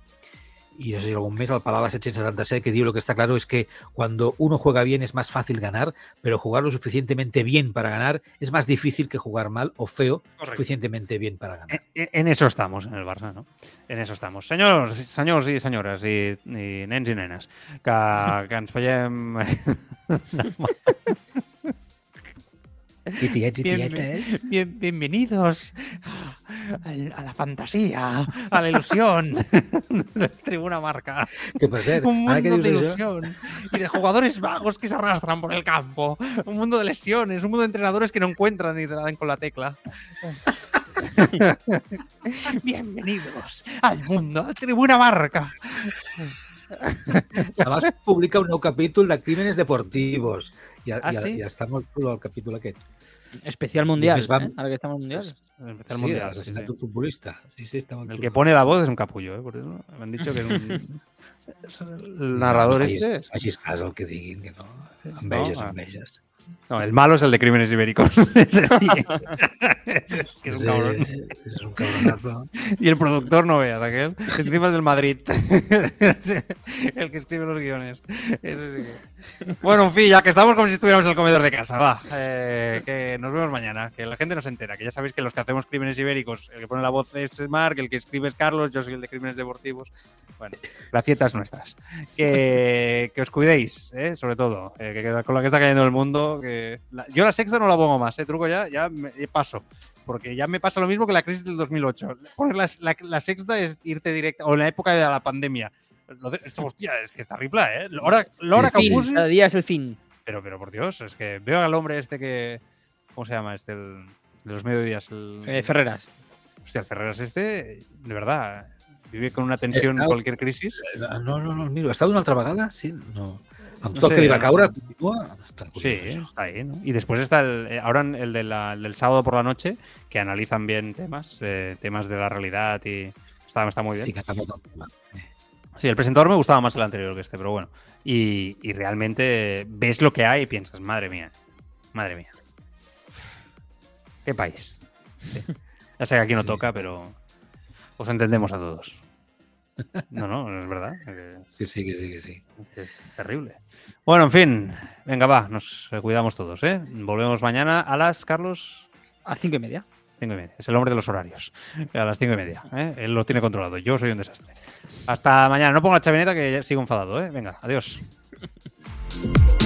Speaker 5: Y no sé si algún mes al Palala 777 que diu lo que está claro es que cuando uno juega bien es más fácil ganar, pero jugar lo suficientemente bien para ganar es más difícil que jugar mal o feo
Speaker 2: Correcto.
Speaker 5: suficientemente bien para ganar.
Speaker 2: En, en eso estamos en el Barça, no? En eso estamos. Senyors, senyors i senyores i, i nens i nenes, que, que ens veiem...
Speaker 5: Y y
Speaker 2: Bien- bien- bienvenidos a, la fantasía, a la ilusión de Tribuna Marca.
Speaker 5: Que per cert,
Speaker 2: Un
Speaker 5: que
Speaker 2: mundo
Speaker 5: dius
Speaker 2: de ilusión y de jugadores vagos que se arrastran por el campo. Un mundo de lesiones, un mundo de entrenadores que no encuentran ni te la dan con la tecla. Bienvenidos al mundo de Tribuna Marca.
Speaker 5: Abans publica un nou capítol de Crímenes Deportivos. I,
Speaker 2: Ah,
Speaker 5: i,
Speaker 2: sí?
Speaker 5: i està molt xulo el capítol aquest.
Speaker 4: Especial mundial.
Speaker 5: vam-
Speaker 4: ¿eh? Ahora que estamos en mundial.
Speaker 2: El
Speaker 5: sí,
Speaker 2: mundial.
Speaker 5: el
Speaker 2: sí, sí.
Speaker 5: futbolista. Sí, sí, està molt
Speaker 2: El
Speaker 5: xulo.
Speaker 2: que pone la voz es un capullo, ¿eh? Por eso me han dicho que un... El narrador
Speaker 5: no
Speaker 2: este...
Speaker 5: facis, facis cas al que diguin, que no. Enveges,
Speaker 2: No, ah.
Speaker 5: enveges.
Speaker 2: No, el malo es el de Crímenes Ibéricos. Ese sí. Ese es que es un
Speaker 5: Ese-
Speaker 2: cabrón.
Speaker 5: ese es un cabronazo.
Speaker 2: Y el productor no veas, aquel. Encima es del Madrid. El que escribe los guiones. Ese sí Bueno, en fin, ya que estamos como si estuviéramos en el comedor de casa, va. eh, que nos vemos mañana. Que la gente no se entera. Que ya sabéis que los que hacemos Crímenes Ibéricos, el que pone la voz es Marc, el que escribe es Carlos, yo soy el de Crímenes Deportivos. Bueno, gracietas nuestras. Que, que os cuidéis, ¿eh? sobre todo. eh, que con la que está cayendo el mundo. Que la- yo la sexta no la pongo más, ¿eh? truco ya, ya me- paso. Porque ya me pasa lo mismo que la crisis del 2008. Poner la, la- la sexta es irte directa, o en la época de la pandemia. Lo de- esto, hostia, es que está ripla, ¿eh?
Speaker 4: Fin,
Speaker 2: pusis-
Speaker 4: cada día es el fin.
Speaker 2: Pero, pero por Dios, es que veo al hombre este que. ¿Cómo se llama? Este, el, de los mediodías. El,
Speaker 4: Eh, Ferreras.
Speaker 2: Hostia, el Ferreras este, de verdad, vive con una tensión
Speaker 5: Està-
Speaker 2: cualquier crisis.
Speaker 5: No, no, no, miro, ha estat una altra vegada? Sí, no. Amb
Speaker 2: No sé, no.
Speaker 5: caure, continua. Està
Speaker 2: Sí, está ahí, ¿no? Y después está el, eh, ahora el, de la- el del sábado por la noche, que analizan bien temas, eh, temas de la realidad y está, está muy bien.
Speaker 5: Sí, que el tema.
Speaker 2: Sí, el presentador me gustaba más el anterior que este, pero bueno. Y, y realmente ves lo que hay y piensas, madre mía, madre mía. ¿Qué país? Sí. Ya sé que aquí no toca, pero os entendemos a todos. No, no, es verdad.
Speaker 5: Sí, sí, que sí, que sí.
Speaker 2: Es terrible. Bueno, en fin, venga, va, nos cuidamos todos, ¿eh? Volvemos mañana a las, Carlos.
Speaker 4: A cinco y media.
Speaker 2: Cinco y media. Es el hombre de los horarios. A las cinco y media. ¿eh? Él lo tiene controlado. Yo soy un desastre. Hasta mañana. No pongo la chavineta que ya sigo enfadado. ¿eh? Venga, adiós.